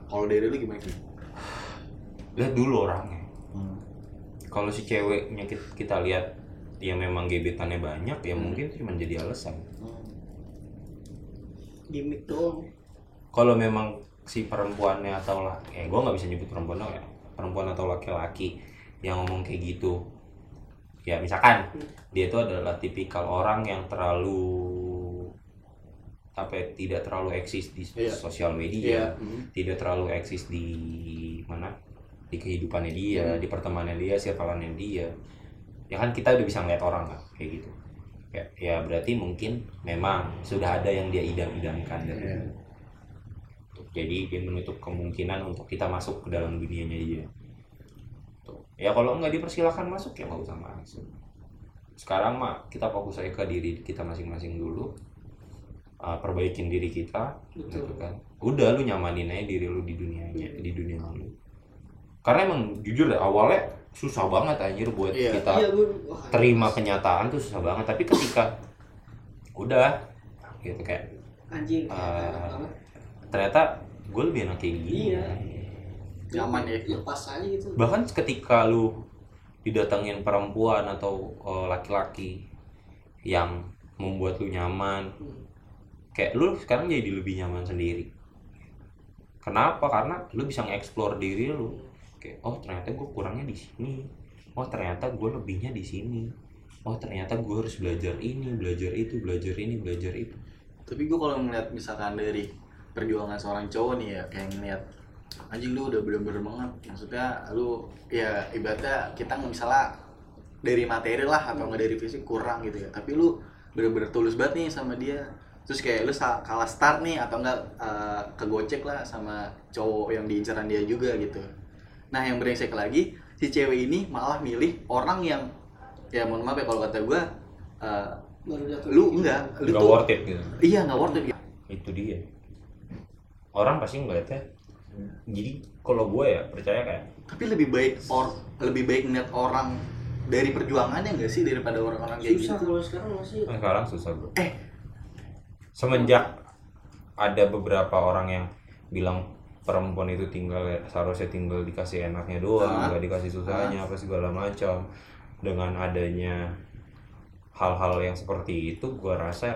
Kalau dari lu gimana sih? lihat dulu orangnya kalau si ceweknya kita, kita lihat dia memang gebetannya banyak ya Hmm. mungkin itu cuma jadi alasan gimmick doang. Kalau memang si perempuannya atau lah eh gue nggak bisa nyebut perempuan dong ya. Perempuan atau laki-laki yang ngomong kayak gitu. Ya misalkan Hmm. dia itu adalah tipikal orang yang terlalu apa ya, tidak terlalu eksis di Iya. sosial media. Hmm. tidak terlalu eksis di mana? Di kehidupannya dia di pertemanannya dia circleannya dia. Ya kan kita udah bisa ngeliat orang kan kayak gitu ya, ya berarti mungkin memang sudah ada yang dia idam-idamkan dari Iya. dulu. jadi dia menutup kemungkinan untuk kita masuk ke dalam dunianya dia Tuh. ya kalau nggak dipersilahkan masuk ya nggak usah masuk sekarang mah kita fokus aja ke diri kita masing-masing dulu Uh, perbaikin diri kita Betul. gitu kan udah lu nyamanin aja diri lu di dunianya di dunia lu karena emang jujur deh, awalnya susah banget anjir buat Iya. kita Iya, gua wah, terima kenyataan tuh susah banget tapi ketika udah gitu kayak anjing banget. ternyata gue lebih enak kayak gini Iya. Nyaman ya. Lepas aja gitu. bahkan ketika lu didatengin perempuan atau eh, laki-laki yang membuat lu nyaman Hmm. kayak lu sekarang jadi lebih nyaman sendiri kenapa karena lu bisa nge-explore diri lu kayak oh ternyata gue kurangnya di sini. Oh ternyata gue lebihnya di sini. Oh ternyata gue harus belajar ini belajar itu belajar ini belajar itu. Tapi gue kalau ngeliat misalkan dari perjuangan seorang cowok nih ya kayak ngeliat anjing lu udah bener-bener banget. Maksudnya lu ya ibaratnya kita nggak misalnya dari materi lah atau nggak dari fisik kurang gitu ya. Tapi lu bener-bener tulus banget nih sama dia. Terus kayak lu kalah start nih atau enggak eh, kegocek lah sama cowok yang diincaran dia juga gitu nah yang brengsek lagi si cewek ini malah milih orang yang ya mohon maaf ya kalau kata gue Baru jatuh. lu enggak lu nggak tuh worth it gitu. iya nggak worth it. Itu dia. Orang pasti ngeliatnya jadi kalau gue ya percaya kayak tapi lebih baik or lebih baik ngeliat orang dari perjuangannya enggak sih daripada orang-orang kayak Susah gitu? kalau sekarang masih Nah, sekarang susah bro. Eh. semenjak ada beberapa orang yang bilang perempuan itu tinggal seharusnya tinggal dikasih enaknya doang Ah. nggak dikasih susahnya apa segala macam. Dengan adanya hal-hal yang seperti itu gua rasa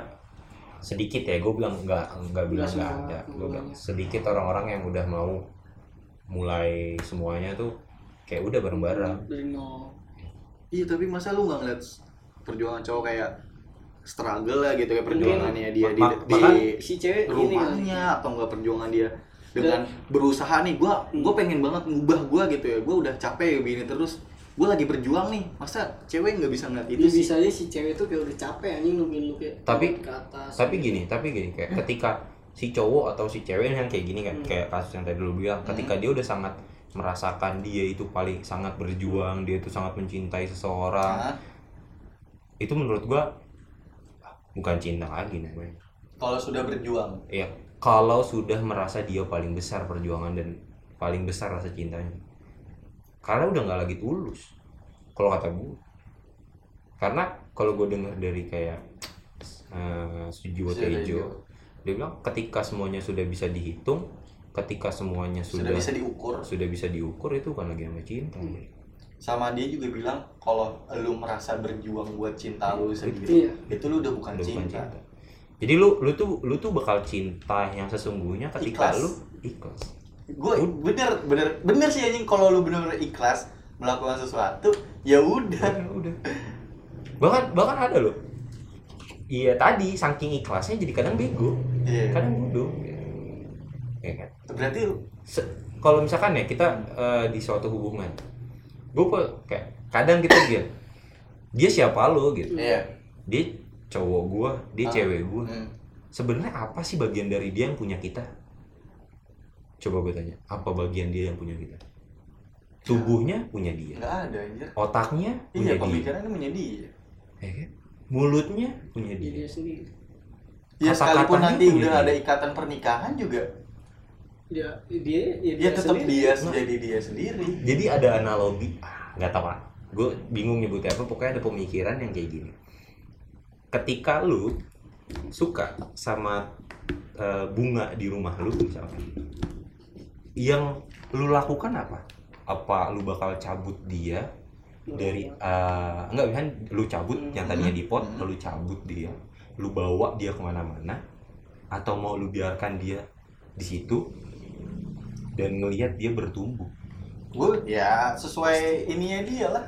sedikit ya gue bilang nggak nggak bilang Nggak ada gue bilang sedikit orang-orang yang udah mau mulai semuanya tuh kayak udah bareng-bareng. Iya tapi masa lu nggak ngeliat perjuangan cowok kayak struggle lah gitu kayak perjuangannya dia di, di bahkan Si cewek ini rumahnya atau enggak perjuangan dia dengan berusaha nih gua gua pengen banget ngubah gua gitu ya. Gua udah capek begini terus gua lagi berjuang nih. Masa cewek nggak bisa ngeliat itu Itu sih? bisa aja si cewek tuh kayak udah capek anjing nungguin lu kayak Tapi- ke atas. tapi gini tapi gini kayak ketika si cowok atau si cewek yang kayak gini kan Hmm. kayak kasus yang tadi lu bilang ketika dia udah sangat merasakan dia itu paling sangat berjuang dia itu sangat mencintai seseorang Nah, itu menurut gua bukan cinta lagi namanya. Kalau sudah berjuang? Ya kalau sudah merasa dia paling besar perjuangan dan paling besar rasa cintanya. Karena udah nggak lagi tulus kalau kata gue karena kalau gue dengar dari kayak uh, Sujiwo Tejo dia bilang ketika semuanya sudah bisa dihitung ketika semuanya sudah sudah bisa diukur. sudah bisa diukur itu kan lagi sama cinta sama dia juga bilang kalau lu merasa berjuang buat cinta lu sendiri Iya. itu lu udah bukan Udah bukan cinta. Jadi lu lu tuh lu tuh bakal cinta yang sesungguhnya ketika Ikhlas. lu ikhlas. gue bener bener bener sih anjing kalau lu bener-bener ikhlas melakukan sesuatu ya udah. Udah udah. Bahkan bahkan ada loh. Iya tadi saking ikhlasnya jadi kadang bego. Iya. kadang bodoh. Ya kan? Berarti lu kalau misalkan ya kita eh, di suatu hubungan gue kok kayak kadang kita gitu dia siapa lo gitu. Iya. Dia cowok gua dia Ah. cewek gua Hmm. sebenarnya apa sih bagian dari dia yang punya kita coba gue tanya apa bagian dia yang punya kita tubuhnya punya dia nggak ada anjir otaknya iya punya dia pemikirannya punya dia ya kan? mulutnya punya Dia dia dia sendiri. ya sekalipun nanti udah dia. ada ikatan pernikahan juga Dia dia ya, ya tetap sendiri. dia Nah. jadi dia sendiri jadi ada analogi ah, nggak tahu ah gue bingung nyebutnya apa pokoknya ada pemikiran yang kayak gini ketika lu suka sama eh, bunga di rumah lu misalkan yang lu lakukan apa apa lu bakal cabut dia dari eh, enggak kan lu cabut yang tadinya di pot Hmm. lu cabut dia lu bawa dia ke mana-mana atau mau lu biarkan dia di situ dan ngelihat dia bertumbuh gue ya sesuai ininya dia lah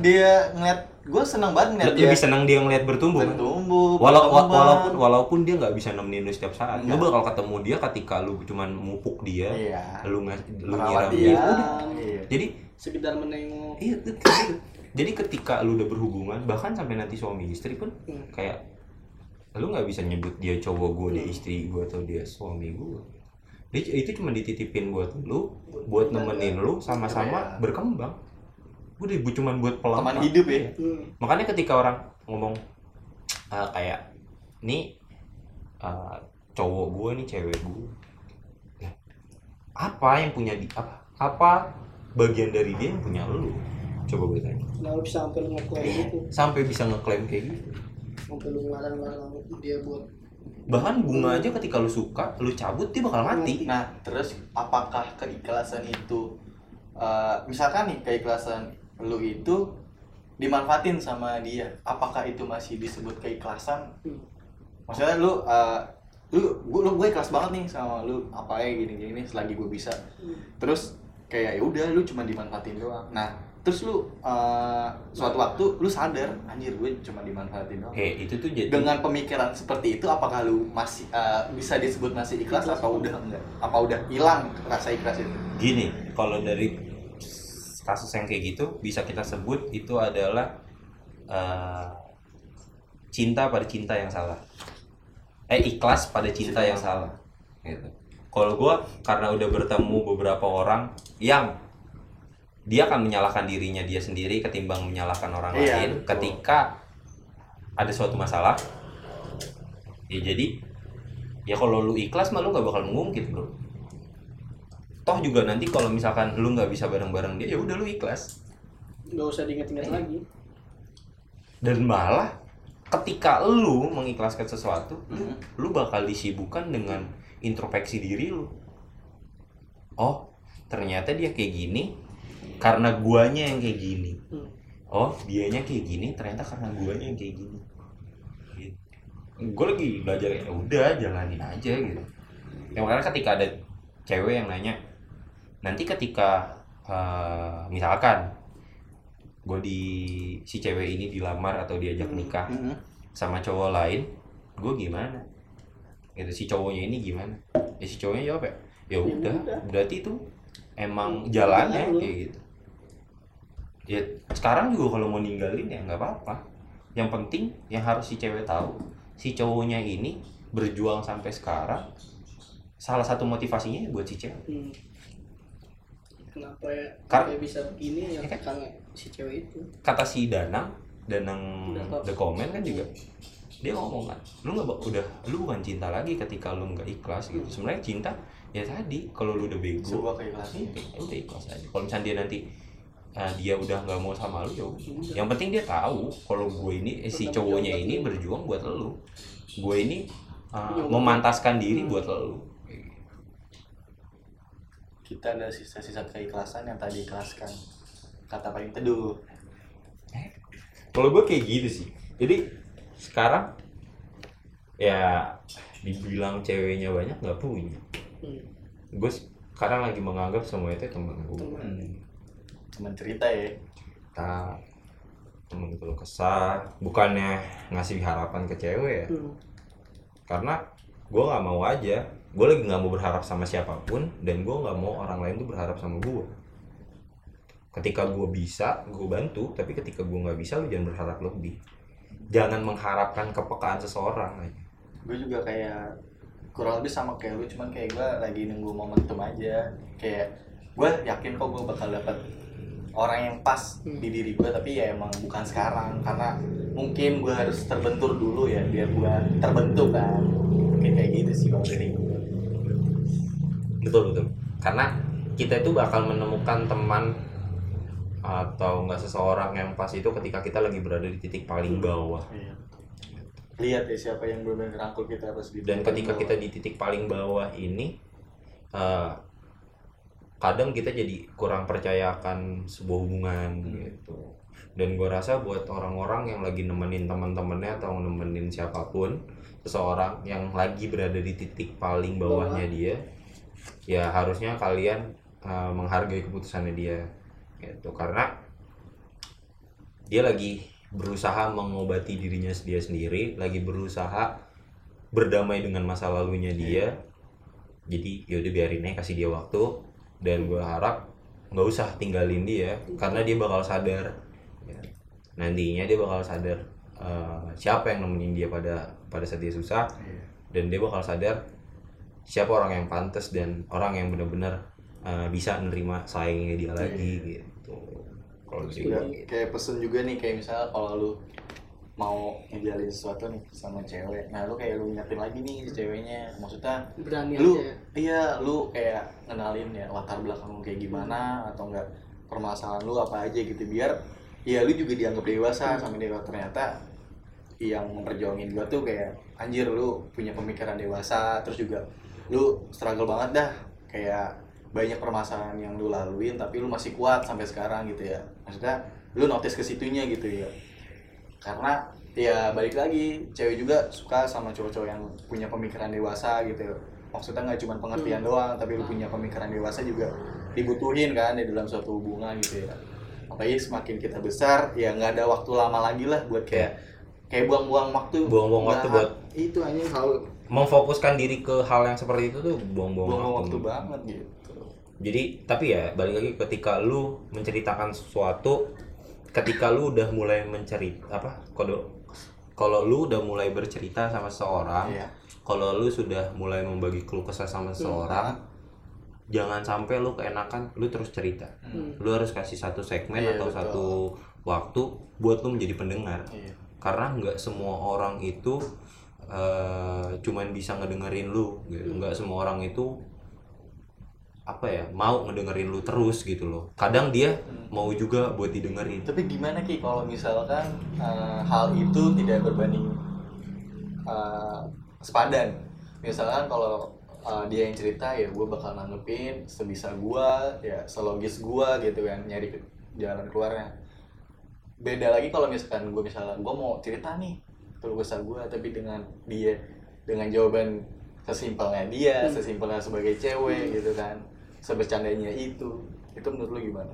dia ngeliat gue seneng banget ngeliat dia lebih senang dia ngeliat bertumbuh kan? bertumbuh Walau, wa- berkembang. walaupun walaupun dia nggak bisa nemenin lu setiap saat lu Enggak. bakal ketemu dia ketika lu cuman mupuk dia iya lu ngas lu merawat nyiram dia dia udah. iya. jadi sekedar menengok iya itu- itu. jadi ketika lu udah berhubungan bahkan sampai nanti suami istri pun Hmm. kayak lu nggak bisa nyebut dia cowok gue dia Hmm. istri gue atau dia suami gue dia itu cuma dititipin buat lu buat nemenin lu sama-sama Iya. berkembang. Udah bu cuman buat teman pelengkap hidup ya? Hmm. makanya ketika orang ngomong ah, kayak nih ah, cowok gue nih cewek gue Ya, apa yang punya di apa apa bagian dari dia yang punya lu? Coba gue tanya. Nah, lu bisa sampai lu ngeklaim gitu? sampai bisa ngeklaim kayak gitu? Sampai lu ngelarang-larang dia buat bahkan bunga aja ketika lu suka lu cabut dia bakal mati. Nah terus apakah keikhlasan itu eh, misalkan nih keikhlasan lu itu dimanfaatin sama dia apakah itu masih disebut keikhlasan? Maksudnya lu eh, lu gue lu gue ikhlas banget nih sama lu apa ya gini gini selagi gue bisa. Hmm. terus kayak ya udah lu cuma dimanfaatin doang. Nah terus lu eh, suatu waktu lu sadar anjir gue cuma dimanfaatin doang. Eh itu tuh jadi dengan pemikiran seperti itu apakah lu masih eh, bisa disebut masih ikhlas atau udah enggak? Apa udah hilang rasa ikhlas itu? Gini kalau dari kasus yang kayak gitu bisa kita sebut itu adalah eh, cinta pada cinta yang salah. Eh ikhlas pada cinta yang salah gitu. Kalau gue karena udah bertemu beberapa orang yang dia akan menyalahkan dirinya dia sendiri ketimbang menyalahkan orang Iya, lain betul. ketika ada suatu masalah. Ya jadi ya kalau lu ikhlas mah lu nggak bakal mengungkit bro. Toh juga nanti kalau misalkan lu nggak bisa bareng-bareng dia ya udah lu ikhlas. Nggak usah diinget-inget lagi. Dan malah ketika lu mengikhlaskan sesuatu lu, Mhm. lu bakal disibukkan dengan introspeksi diri lu. Oh ternyata dia kayak gini karena guanya yang kayak gini. Hmm. oh dianya kayak gini ternyata karena guanya yang kayak gini. Gue lagi belajar ya udah jalanin aja gitu. Ya makanya ketika ada cewek yang nanya nanti ketika eh, misalkan gue di si cewek ini dilamar atau diajak Hmm. nikah Mhm. sama cowok lain gue gimana? Gitu si cowoknya ini gimana? Ya si cowoknya jawab ya ya Ya udah berarti itu emang Hmm, jalannya kayak gitu ya sekarang juga kalau mau ninggalin ya nggak apa-apa. Yang penting yang harus si cewek tahu si cowoknya ini berjuang sampai sekarang salah satu motivasinya ya buat si cewek. Hmm. kenapa ya Kar- bisa begini ya Ya kan? karena si cewek itu? Kata si Danang Danang Udah. The Comment kan juga dia ngomong kan lu nggak udah lu bukan cinta lagi ketika lu nggak ikhlas gitu. Sebenarnya cinta ya tadi kalau lu udah bego sebuah keikhlasan. ya udah ikhlas aja. Kalau misalnya dia nanti ah, dia udah nggak mau sama lu ya yang penting dia tahu kalau gue ini eh, si cowoknya ini berjuang buat lu. Gue ini Iya, memantaskan diri buat lu. Kita ada sisa-sisa keikhlasan yang tadi ikhlaskan. Kata paling teduh kalau gue kayak gitu sih. Jadi sekarang ya dibilang ceweknya banyak nggak punya. Hmm. gue sekarang lagi menganggap semua itu teman gue Teman. Teman cerita ya. Kita temen keluh kesah. Bukannya ngasih harapan ke cewek ya? Hmm. karena gue nggak mau aja. Gue lagi nggak mau berharap sama siapa pun dan gue nggak mau orang lain tuh berharap sama gue ketika gue bisa gue bantu. Tapi ketika gue nggak bisa lu jangan berharap lebih. Jangan mengharapkan kepekaan seseorang aja. Gue juga kayak kurang lebih sama kayak lu cuman kayak gue lagi nunggu momentum aja. Kayak gue yakin kok gue bakal dapet orang yang pas Hmm. di diri gue tapi ya emang bukan sekarang. Karena mungkin gue harus terbentur dulu ya biar gue terbentuk kan. Mungkin kayak gitu sih kalau dari gue betul betul. Karena kita itu bakal menemukan teman atau enggak seseorang yang pas itu ketika kita lagi berada di titik paling bawah. Iya. lihat ya siapa yang benar-benar rangkul kita pas di dan ketika kita di titik paling bawah ini eh, kadang kita jadi kurang percaya akan sebuah hubungan Hmm. gitu. Dan gue rasa buat orang-orang yang lagi nemenin teman-temannya atau nemenin siapa pun seseorang yang lagi berada di titik paling bawahnya dia ya harusnya kalian uh, menghargai keputusannya dia gitu. Karena dia lagi berusaha mengobati dirinya dia sendiri lagi berusaha berdamai dengan masa lalunya dia. Jadi yaudah biarin aja kasih dia waktu dan gue harap nggak usah tinggalin dia karena dia bakal sadar. Ya. nantinya dia bakal sadar uh, siapa yang nemenin dia pada pada saat dia susah. Iya. dan dia bakal sadar siapa orang yang pantas dan orang yang benar-benar uh, bisa nerima saingnya dia lagi gitu. Kalau gitu. juga kayak pesen juga nih kayak misalnya kalau lu mau ngejalin sesuatu nih sama cewek. Nah lu kayak lu ingetin lagi nih si ceweknya. Maksudnya berani lu aja iya lu kayak kenalin ya latar belakang lu kayak gimana atau enggak permasalahan lu apa aja gitu biar ya lu juga dianggap dewasa sama dia. Ternyata yang memperjuangin gua tuh kayak anjir lu punya pemikiran dewasa terus juga lu struggle banget dah. Kayak banyak permasalahan yang lu laluin tapi lu masih kuat sampai sekarang gitu ya. Maksudnya lu notice ke situnya gitu ya karena ya balik lagi cewek juga suka sama cowok-cowok yang punya pemikiran dewasa gitu. Maksudnya nggak cuma pengertian doang tapi lu punya pemikiran dewasa juga dibutuhin kan di dalam suatu hubungan gitu ya. Apalagi semakin kita besar ya nggak ada waktu lama lagi lah buat kayak kayak buang-buang waktu. Buang-buang waktu Nggak- buat- itu aja kalau memfokuskan diri ke hal yang seperti itu tuh buang-buang buang waktu. waktu banget gitu. Jadi tapi ya balik lagi ketika lu menceritakan sesuatu, ketika lu udah mulai mencerita apa kalau kalau lu udah mulai bercerita sama seseorang, Iya. kalau lu sudah mulai membagi keluh kesah sama seseorang, jangan sampai lu keenakan lu terus cerita. Hmm. Lu harus kasih satu segmen Iya, atau betul. satu waktu buat lu menjadi pendengar. Iya. Karena nggak semua orang itu eh, cuman bisa ngedengerin lu gitu. nggak semua orang itu apa ya mau ngedengerin lu terus gitu loh. Kadang dia mau juga buat didengerin. Tapi gimana Ki kalau misalkan eh, hal itu tidak berbanding eh, sepadan? Misalkan kalau eh, dia yang cerita ya gue bakal nanggepin sebisa gue, ya selogis gue gitu kan nyari ke- jalan keluarnya. Beda lagi kalau misalkan gue misalnya gue mau cerita nih keluh kesah gue tapi dengan dia dengan jawaban sesimpelnya dia, sesimpelnya sebagai cewek gitu kan, sebecandanya itu, itu menurut lu gimana?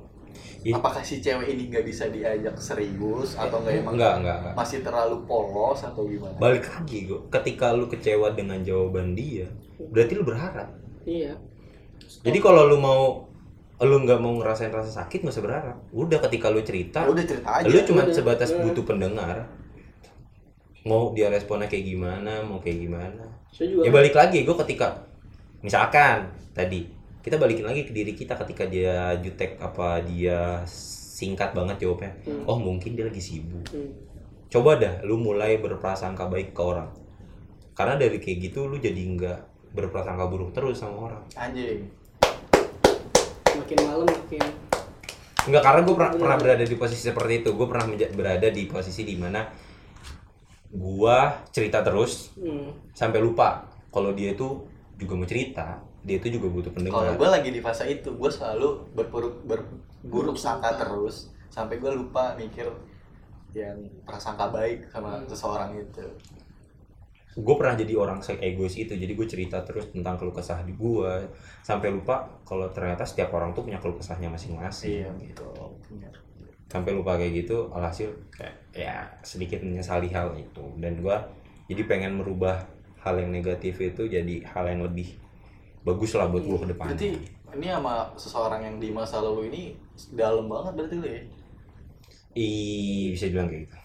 I- apakah si cewek ini nggak bisa diajak serius atau nggak emang enggak enggak enggak masih terlalu polos atau gimana? balik lagi gua ketika lu kecewa dengan jawaban dia berarti lu berharap iya jadi kalau lu mau lu nggak mau ngerasain rasa sakit nggak usah berharap udah ketika lu cerita Ya udah cerita aja. lu cuma Udah, sebatas udah. butuh pendengar mau dia responnya kayak gimana mau kayak gimana saya juga ya balik lagi gue ketika misalkan tadi kita balikin lagi ke diri kita ketika dia jutek apa dia singkat banget jawabnya Hmm. oh mungkin dia lagi sibuk Hmm. coba dah lu mulai berprasangka baik ke orang karena dari kayak gitu lu jadi nggak berprasangka buruk terus sama orang Anjing. makin malam makin Enggak karena gue pernah, pernah berada di posisi seperti itu gue pernah berada di posisi di mana gue cerita terus hmm. sampai lupa kalau dia itu juga mau cerita dia itu juga butuh Kalau pendengar gue lagi di fase itu, gue selalu berburuk berburuk sangka terus sampai gue lupa mikir yang prasangka baik sama Hmm. seseorang itu. gue pernah jadi orang se egois itu jadi gue cerita terus tentang keluh kesah di gue sampai lupa kalau ternyata setiap orang tuh punya keluh kesahnya masing-masing Iya gitu. Bener. sampai lupa kayak gitu alhasil kayak ya sedikit menyesali hal itu dan gue jadi pengen merubah hal yang negatif itu jadi hal yang lebih bagus lah buat gue ke depan. Berarti ini sama seseorang yang di masa lalu ini dalam banget berarti lu ya? Ih, bisa bilang kayak gitu.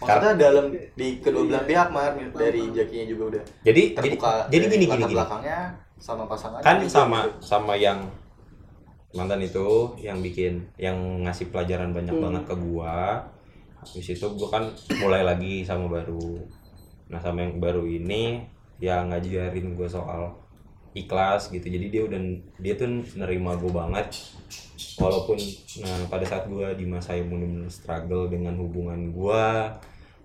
Maksudnya dalam di kedua belah pihak mar dari Jakinya juga udah jadi jadi terbuka jadi dari gini gini gini. belakangnya sama pasangannya kan juga sama gitu. sama yang mantan itu yang bikin yang ngasih pelajaran banyak Hmm. banget ke gua. Habis itu gua kan mulai lagi sama baru. Nah sama yang baru ini ya ngajarin gua soal ikhlas gitu. Jadi dia udah dia tuh nerima gua banget. Walaupun nah pada saat gua di masa yang benar-benar struggle dengan hubungan gua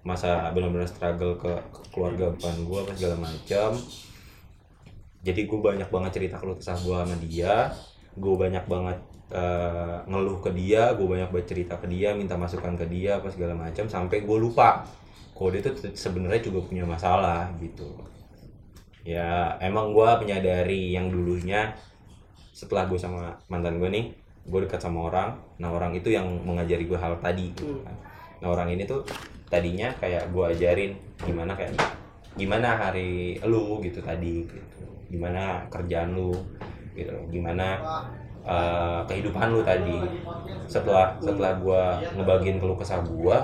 masa benar-benar struggle ke, ke keluarga depan gua apa segala macam jadi gue banyak banget cerita keluh kesah gue sama dia. Gue banyak banget eh, ngeluh ke dia gue banyak banget cerita ke dia minta masukan ke dia apa segala macam sampai gue lupa kalau dia tuh sebenarnya juga punya masalah gitu ya emang gue menyadari yang dulunya setelah gue sama mantan gue nih gue dekat sama orang nah orang itu yang mengajari gue hal tadi gitu Hmm. kan. nah orang ini tuh tadinya kayak gue ajarin gimana kayak gimana hari lu gitu tadi gitu gimana kerjaan lu gitu gimana eh, kehidupan lu tadi setelah setelah gue ngebagiin keluh kesah gue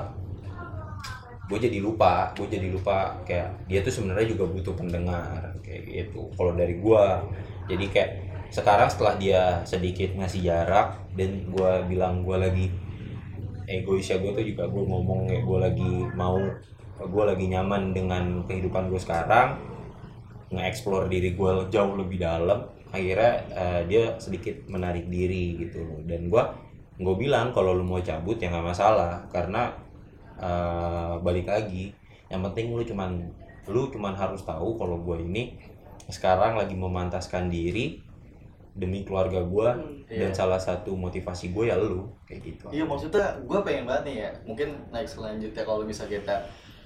gue jadi lupa gue jadi lupa kayak dia tuh sebenarnya juga butuh pendengar kayak gitu. Kalau dari gue jadi kayak sekarang setelah dia sedikit ngasih jarak dan gue bilang gue lagi egoisnya gue tuh juga gue ngomong kayak gue lagi mau gue lagi nyaman dengan kehidupan gue sekarang nge-explore diri gue jauh lebih dalam akhirnya eh, dia sedikit menarik diri gitu. Dan gue gue bilang kalau lu mau cabut ya nggak masalah karena eh, balik lagi yang penting lu cuman lu cuman harus tahu kalau gue ini sekarang lagi memantaskan diri demi keluarga gue Hmm. dan Iya. salah satu motivasi gue ya lu kayak gitu Iya maksudnya gue pengen banget nih ya Mungkin next selanjutnya kalau misalnya kita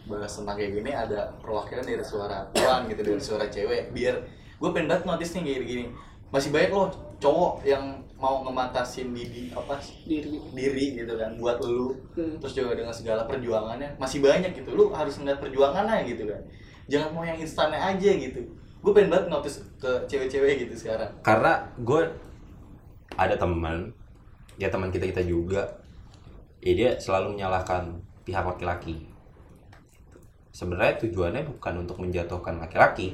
bahas tentang kayak gini Ada perwakilan dari suara tuan gitu Dari suara cewek Biar gue pengen banget notice nih kayak gini Masih banyak loh cowok yang mau ngematasin diri apa diri. diri gitu kan buat lu. Hmm. terus juga dengan segala perjuangannya masih banyak gitu. Lu harus ngeliat perjuangannya gitu kan. Jangan mau yang instannya aja gitu. Gue pengen banget notice ke cewek-cewek gitu sekarang. Karena gue ada teman ya teman kita kita juga. Ya dia selalu menyalahkan pihak laki-laki. Sebenarnya tujuannya bukan untuk menjatuhkan laki-laki.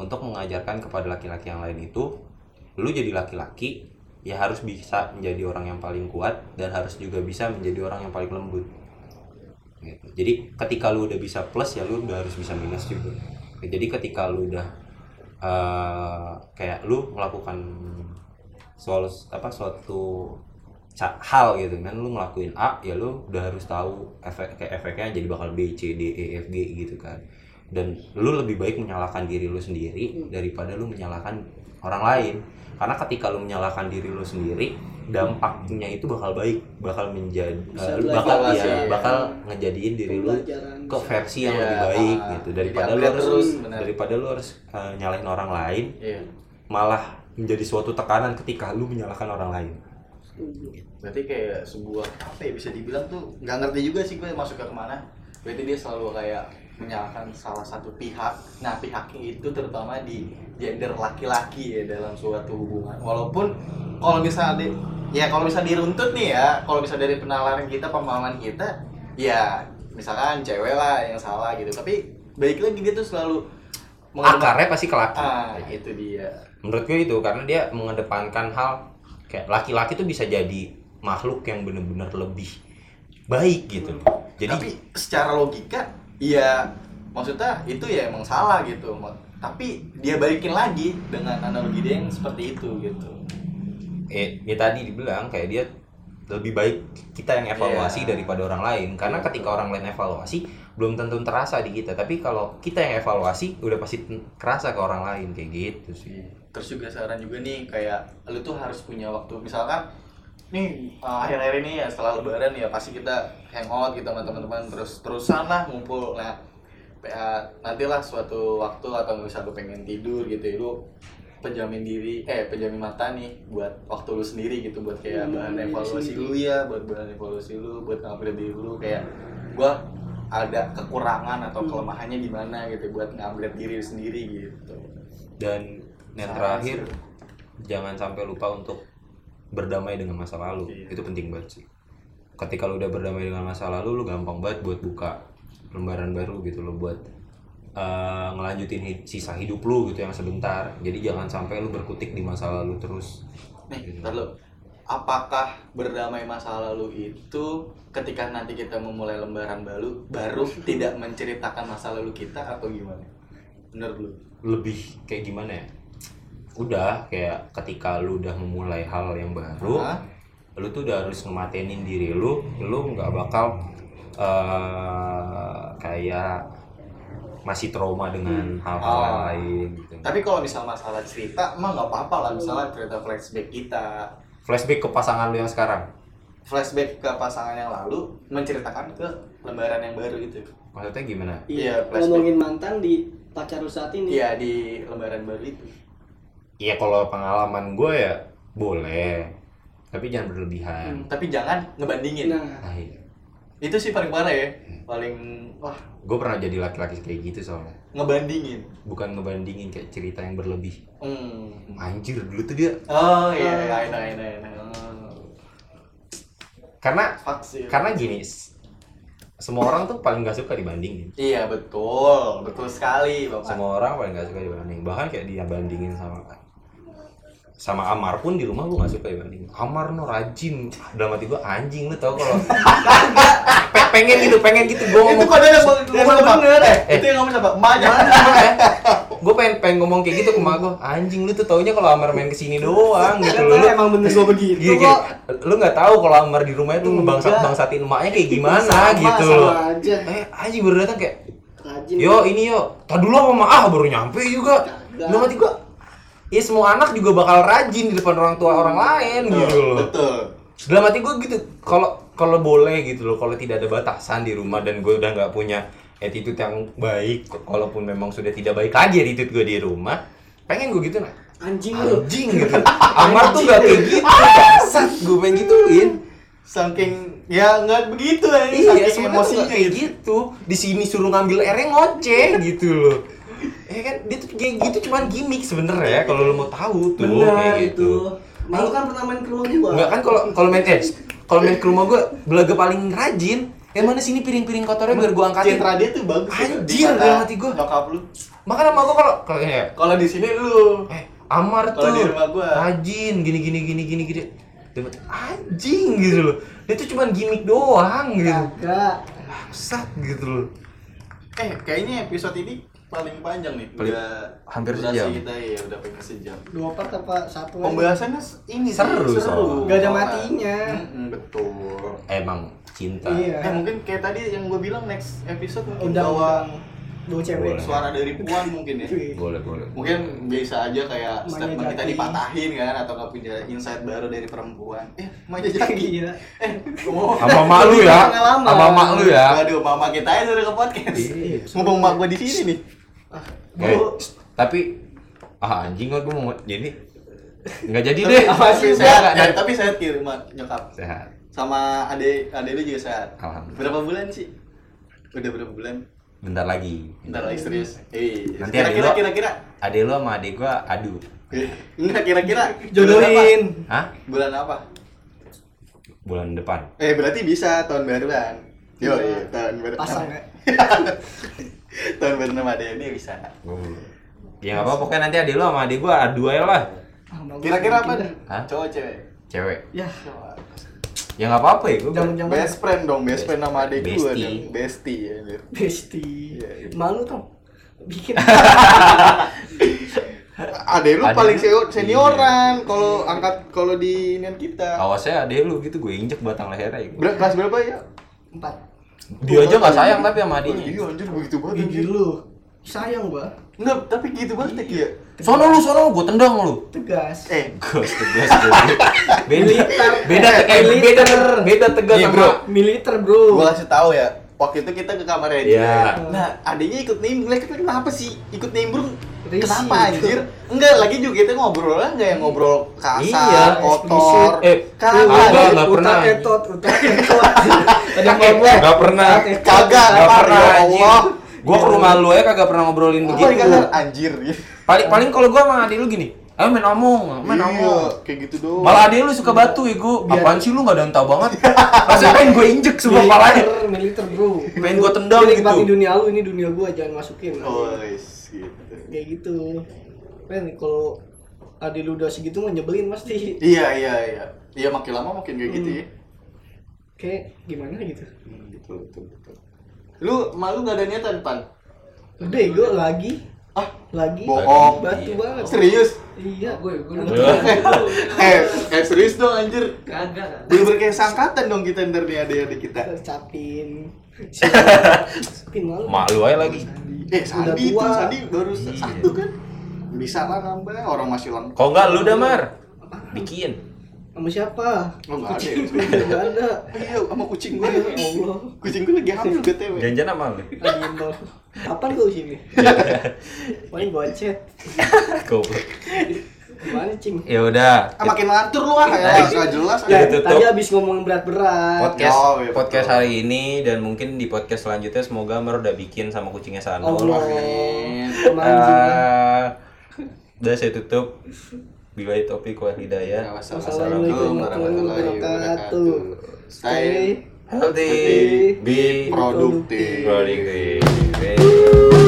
Untuk mengajarkan kepada laki-laki yang lain itu lu jadi laki-laki ya harus bisa menjadi orang yang paling kuat dan harus juga bisa menjadi orang yang paling lembut. Gitu. jadi ketika lu udah bisa plus ya lu udah harus bisa minus juga. Jadi ketika lu udah eh, kayak lu melakukan soal apa suatu hal gitu kan lu ngelakuin A ya lu udah harus tahu efek kayak efeknya jadi bakal B C D E F G gitu kan dan lu lebih baik menyalahkan diri lu sendiri daripada lu menyalahkan orang lain. Karena ketika lu menyalahkan diri lu sendiri dampaknya itu bakal baik bakal menjadi Bisa belajar bakal ya ya. bakal ngejadiin diri lu ke versi yang Iya, lebih baik ah, gitu daripada lu harus terus, daripada lu harus eh, nyalahin orang lain iya. malah menjadi suatu tekanan ketika lu menyalahkan orang lain. Berarti kayak sebuah apa ya bisa dibilang tuh nggak ngerti juga sih gue masuknya ke mana. Berarti dia selalu kayak menyalahkan salah satu pihak. Nah pihaknya itu terutama di gender laki-laki ya dalam suatu hubungan. Walaupun kalau misalnya di, ya kalau misalnya diruntut nih ya kalau misalnya dari penalaran kita pemahaman kita ya misalkan cewek lah yang salah gitu. Tapi baik lagi dia tuh selalu akarnya pasti ke laki. Ah itu dia. Menurut gue itu karena dia mengedepankan hal kayak laki-laki tuh bisa jadi makhluk yang bener-bener lebih baik gitu. Jadi tapi secara logika ya maksudnya itu ya emang salah gitu tapi dia balikin lagi dengan analogi dia yang seperti itu gitu. Eh, ya tadi dibilang kayak dia lebih baik kita yang evaluasi Iya. daripada orang lain. Karena ketika orang lain evaluasi belum tentu terasa di kita. Tapi kalau kita yang evaluasi udah pasti kerasa ke orang lain kayak gitu sih. Terus juga saran juga nih kayak lu tuh harus punya waktu. Misalkan nih uh, akhir-akhir ini ya setelah lebaran ya pasti kita hangout gitu sama teman-teman terus terusan lah ngumpul nah ya, nantilah suatu waktu atau misalnya lu pengen tidur gitu ya lu penjamin diri eh penjamin mata nih buat waktu lu sendiri gitu buat kayak Hmm, bahan diri evaluasi sendiri. lu ya buat bahan evaluasi lu buat ngupgrade diri lu kayak gua ada kekurangan atau Hmm. kelemahannya di mana gitu buat ngupgrade diri sendiri gitu dan yang terakhir sih. jangan sampai lupa untuk berdamai dengan masa lalu Iya. itu penting banget sih ketika lu udah berdamai dengan masa lalu lu gampang banget buat buka lembaran baru gitu lo buat eh, ngelanjutin hi- sisa hidup lu gitu yang sebentar jadi jangan sampai lu berkutik di masa lalu terus Nih, Gitu. ntar lu. Apakah berdamai masa lalu itu ketika nanti kita memulai lembaran baru baru tidak menceritakan masa lalu kita atau gimana? Menurut lu? lebih kayak gimana ya udah kayak ketika lu udah memulai hal yang baru Hah? lu tuh udah harus ngematenin diri lu lu nggak bakal eh kayak masih trauma dengan hal-hal Oh. lain gitu Tapi kalau misal masalah cerita, emang nggak apa-apa lah. Misalnya cerita flashback kita, flashback ke pasangan lu yang sekarang flashback ke pasangan yang lalu, menceritakan ke lembaran yang baru itu. maksudnya gimana Iya, Iya, ngomongin mantan di pacar lu saat ini. Iya di lembaran baru itu. Iya kalau pengalaman gue ya boleh tapi jangan berlebihan Hmm. Tapi jangan ngebandingin. nah nah, iya. Itu sih paling parah ya. Paling wah gue pernah jadi laki-laki kayak gitu soalnya ngebandingin. bukan ngebandingin kayak cerita yang berlebih Hmm. anjir dulu tuh dia Oh iya, iya, enak, enak, enak. Oh. karena Fuck sih. karena gini semua orang tuh paling gak suka dibandingin Iya betul, betul sekali bapak. semua orang paling gak suka dibandingin bahkan kayak dia bandingin sama sama Amar pun di rumah gue gak suka dibandingin Amar no rajin. Dalam hati gue anjing lu tau kalau Pe- pengen gitu pengen gitu gue itu ngomong. kode yang yang ngomong apa? bener. Eh, itu yang ngomong siapa? Emaknya. gue pengen pengen ngomong kayak gitu ke emak gue anjing lu tuh taunya kalau Amar main ke sini doang gitu. Lu emang bener gua begitu Gini, gini, kok lu nggak tahu kalau Amar di rumahnya tuh Enggak. bangsat bangsatin emaknya kayak gimana Sama, gitu sama aja. Eh anjing baru datang kayak rajin. Yo ini yo tadi dulu sama ah baru nyampe juga. Dalam hati gua ya semua anak juga bakal rajin di depan orang tua orang lain gitu loh Betul. dalam hati gua gitu kalau kalau boleh gitu loh kalau tidak ada batasan di rumah dan gue udah nggak punya attitude yang baik kalaupun memang sudah tidak baik lagi attitude gue di rumah pengen gue gitu nah anjing lu anjing gitu Amar tuh nggak kayak gitu bangsat gue pengen gituin Saking ya nggak begitu ya, Iya, saking emosinya gitu. gitu. Di sini suruh ngambil airnya ngoceh gitu loh. Ya kan dia tuh kayak gitu cuman gimmick sebenarnya kalau lo mau tahu tuh bener kayak itu gitu. malu kan pernah main ke rumah gua Enggak kan kalau kalau main eh, kalau main ke rumah gua belaga paling rajin. Yang mana sini piring-piring kotornya biar gua angkatin. Citra dia tuh bagus. ya, Anjir, dalam hati gua. Nyokap lu. Makanya sama gua kalau kalau ya Kalau di sini lu. eh Amar Kalau tuh di rumah gua. rajin gini gini gini gini gini. Hati, Anjing gitu loh. Dia tuh cuman gimmick doang gitu. kagak Bangsat gitu loh. Eh, kayaknya episode ini paling panjang nih. Paling- udah hampir sejam. kita ya udah pengen sejam. dua part apa satu? Pembahasannya ini Seru, sih, soalnya. Nggak ada matinya. Mm-mm, betul. Emang cinta. iya Eh mungkin kayak tadi yang gue bilang next episode mungkin undang bawa dua cewek Boleh. suara dari puan mungkin ya. Boleh, boleh. Mungkin bisa aja kayak statement kita dipatahin kan atau nggak punya insight baru dari perempuan. Eh, Maya Jaki. iya Eh, ngomong Sama mak lu ya. Sama mak lu ya. Waduh, mama kita aja udah ke podcast. Iya. Mumpung mak gue di sini nih. Eh, tapi ah anjing lah gue mau jadi nggak jadi deh. Tapi Apa sih, sehat, eh, nggak. tapi sehat kiri mak nyokap. Sehat. Sama ade ade lu juga sehat. Alhamdulillah. Berapa bulan sih? Udah berapa bulan? Bentar lagi. Bentar lagi serius. Eh, Nanti kira-kira kira-kira. Adek lu sama adek gua adu. Eh, Enggak kira-kira. jodohin Hah? Bulan apa? Bulan depan. Eh berarti bisa tahun baruan. Yo, Iya. iya, tahun baru. pasang ya tahun baru nama dia ini bisa. Ya nggak apa-apa pokoknya nanti adek lu sama adek gua adu aja lah. Ah, Kira-kira apa dah? Hah? Cowok cewek. Cewek. ya Ya nggak apa-apa ya gua. jangan jangan Best friend dong, best friend sama adik gue Bestie. dong. Bestie ya. Bestie Iya, iya. malu tau bikin Adek lu Adek paling lu- senior- senioran kalau angkat kalau di inian kita. Awasnya adek lu gitu gue injek batang lehernya. gua. Ber kelas berapa ya? empat Dia aja nggak sayang tapi sama adiknya. Iya anjir begitu banget. gigi lu sayang gua Enggak, tapi gitu banget ya. Sono lu, sono gue tendang lu. tegas Eh, Gus tegas. Beda beda eh, beda beda tegas Iya, sama bro. militer bro gua kasih tahu ya. Waktu itu kita ke kamarnya dia. Iya. Nah, adiknya ikut nimbrung. Kita kenapa sih ikut nimbrung? Risih. Kenapa anjir? Enggak, lagi juga kita ngobrolnya enggak yang ngobrol kasar, Iya, kotor. Eh, Kagak. Enggak, enggak pernah. utak ketot utak ada ngomong Gak pernah. Kagak, Gak Mar, pernah ya. Allah. Gua ke rumah lu ya kagak pernah ngobrolin begitu. kasar anjir. Paling paling kalau gua sama adik lu gini, ayo main omong, main Iya, omong. kayak gitu doang. Malah adik lu suka batu ya gua. Biar- Apaan sih lu gak dantau banget? Rasanya pengen gue injek semua palanya. militer militer bro Pengen gua tendang Ini gitu. dunia lu ini dunia gua jangan masukin Oh, gitu. Kayak gitu kan kalau adik lu udah segitu mah nyebelin pasti Iya, iya, iya. Iya, makin lama makin kayak gitu ya. kayak gimana gitu Hmm, betul, betul, betul. Lu malu gak ada niatan, Pan? udah ego lagi Ah, lagi Bohong. batu banget serius? iya gue gue eh, eh serius dong anjir. kagak Bener-bener kayak sangkatan dong kita ntar nih adik-adik kita. capin Mak lu aja lagi. Eh, Sandi tua. Sandi baru Iya. satu kan. Bisa lah nambah, orang masih lengkap. Kok enggak lu damar? Bikin. sama siapa Oh, nggak ada ya? kucing nggak ada Iya, sama kucing gue. ya Allah Kucing gue lagi hamil BTW. Janjian apa lu? kapan gue sini paling gue chat Goblok. Gimana cing? Ya udah. Ah, makin ngatur lu ah, ya nggak jelas. Ya, aja. Tadi abis ngomongin berat-berat. podcast Oh, iya, podcast betul. hari ini dan mungkin di podcast selanjutnya semoga Mer udah bikin sama kucingnya Sanul. Allah. Eh, udah saya tutup. Bila topik wal hidayah. Ya, Wassalamualaikum warahmatullahi wabarakatuh. Stay Healthy, be produktif. produktif.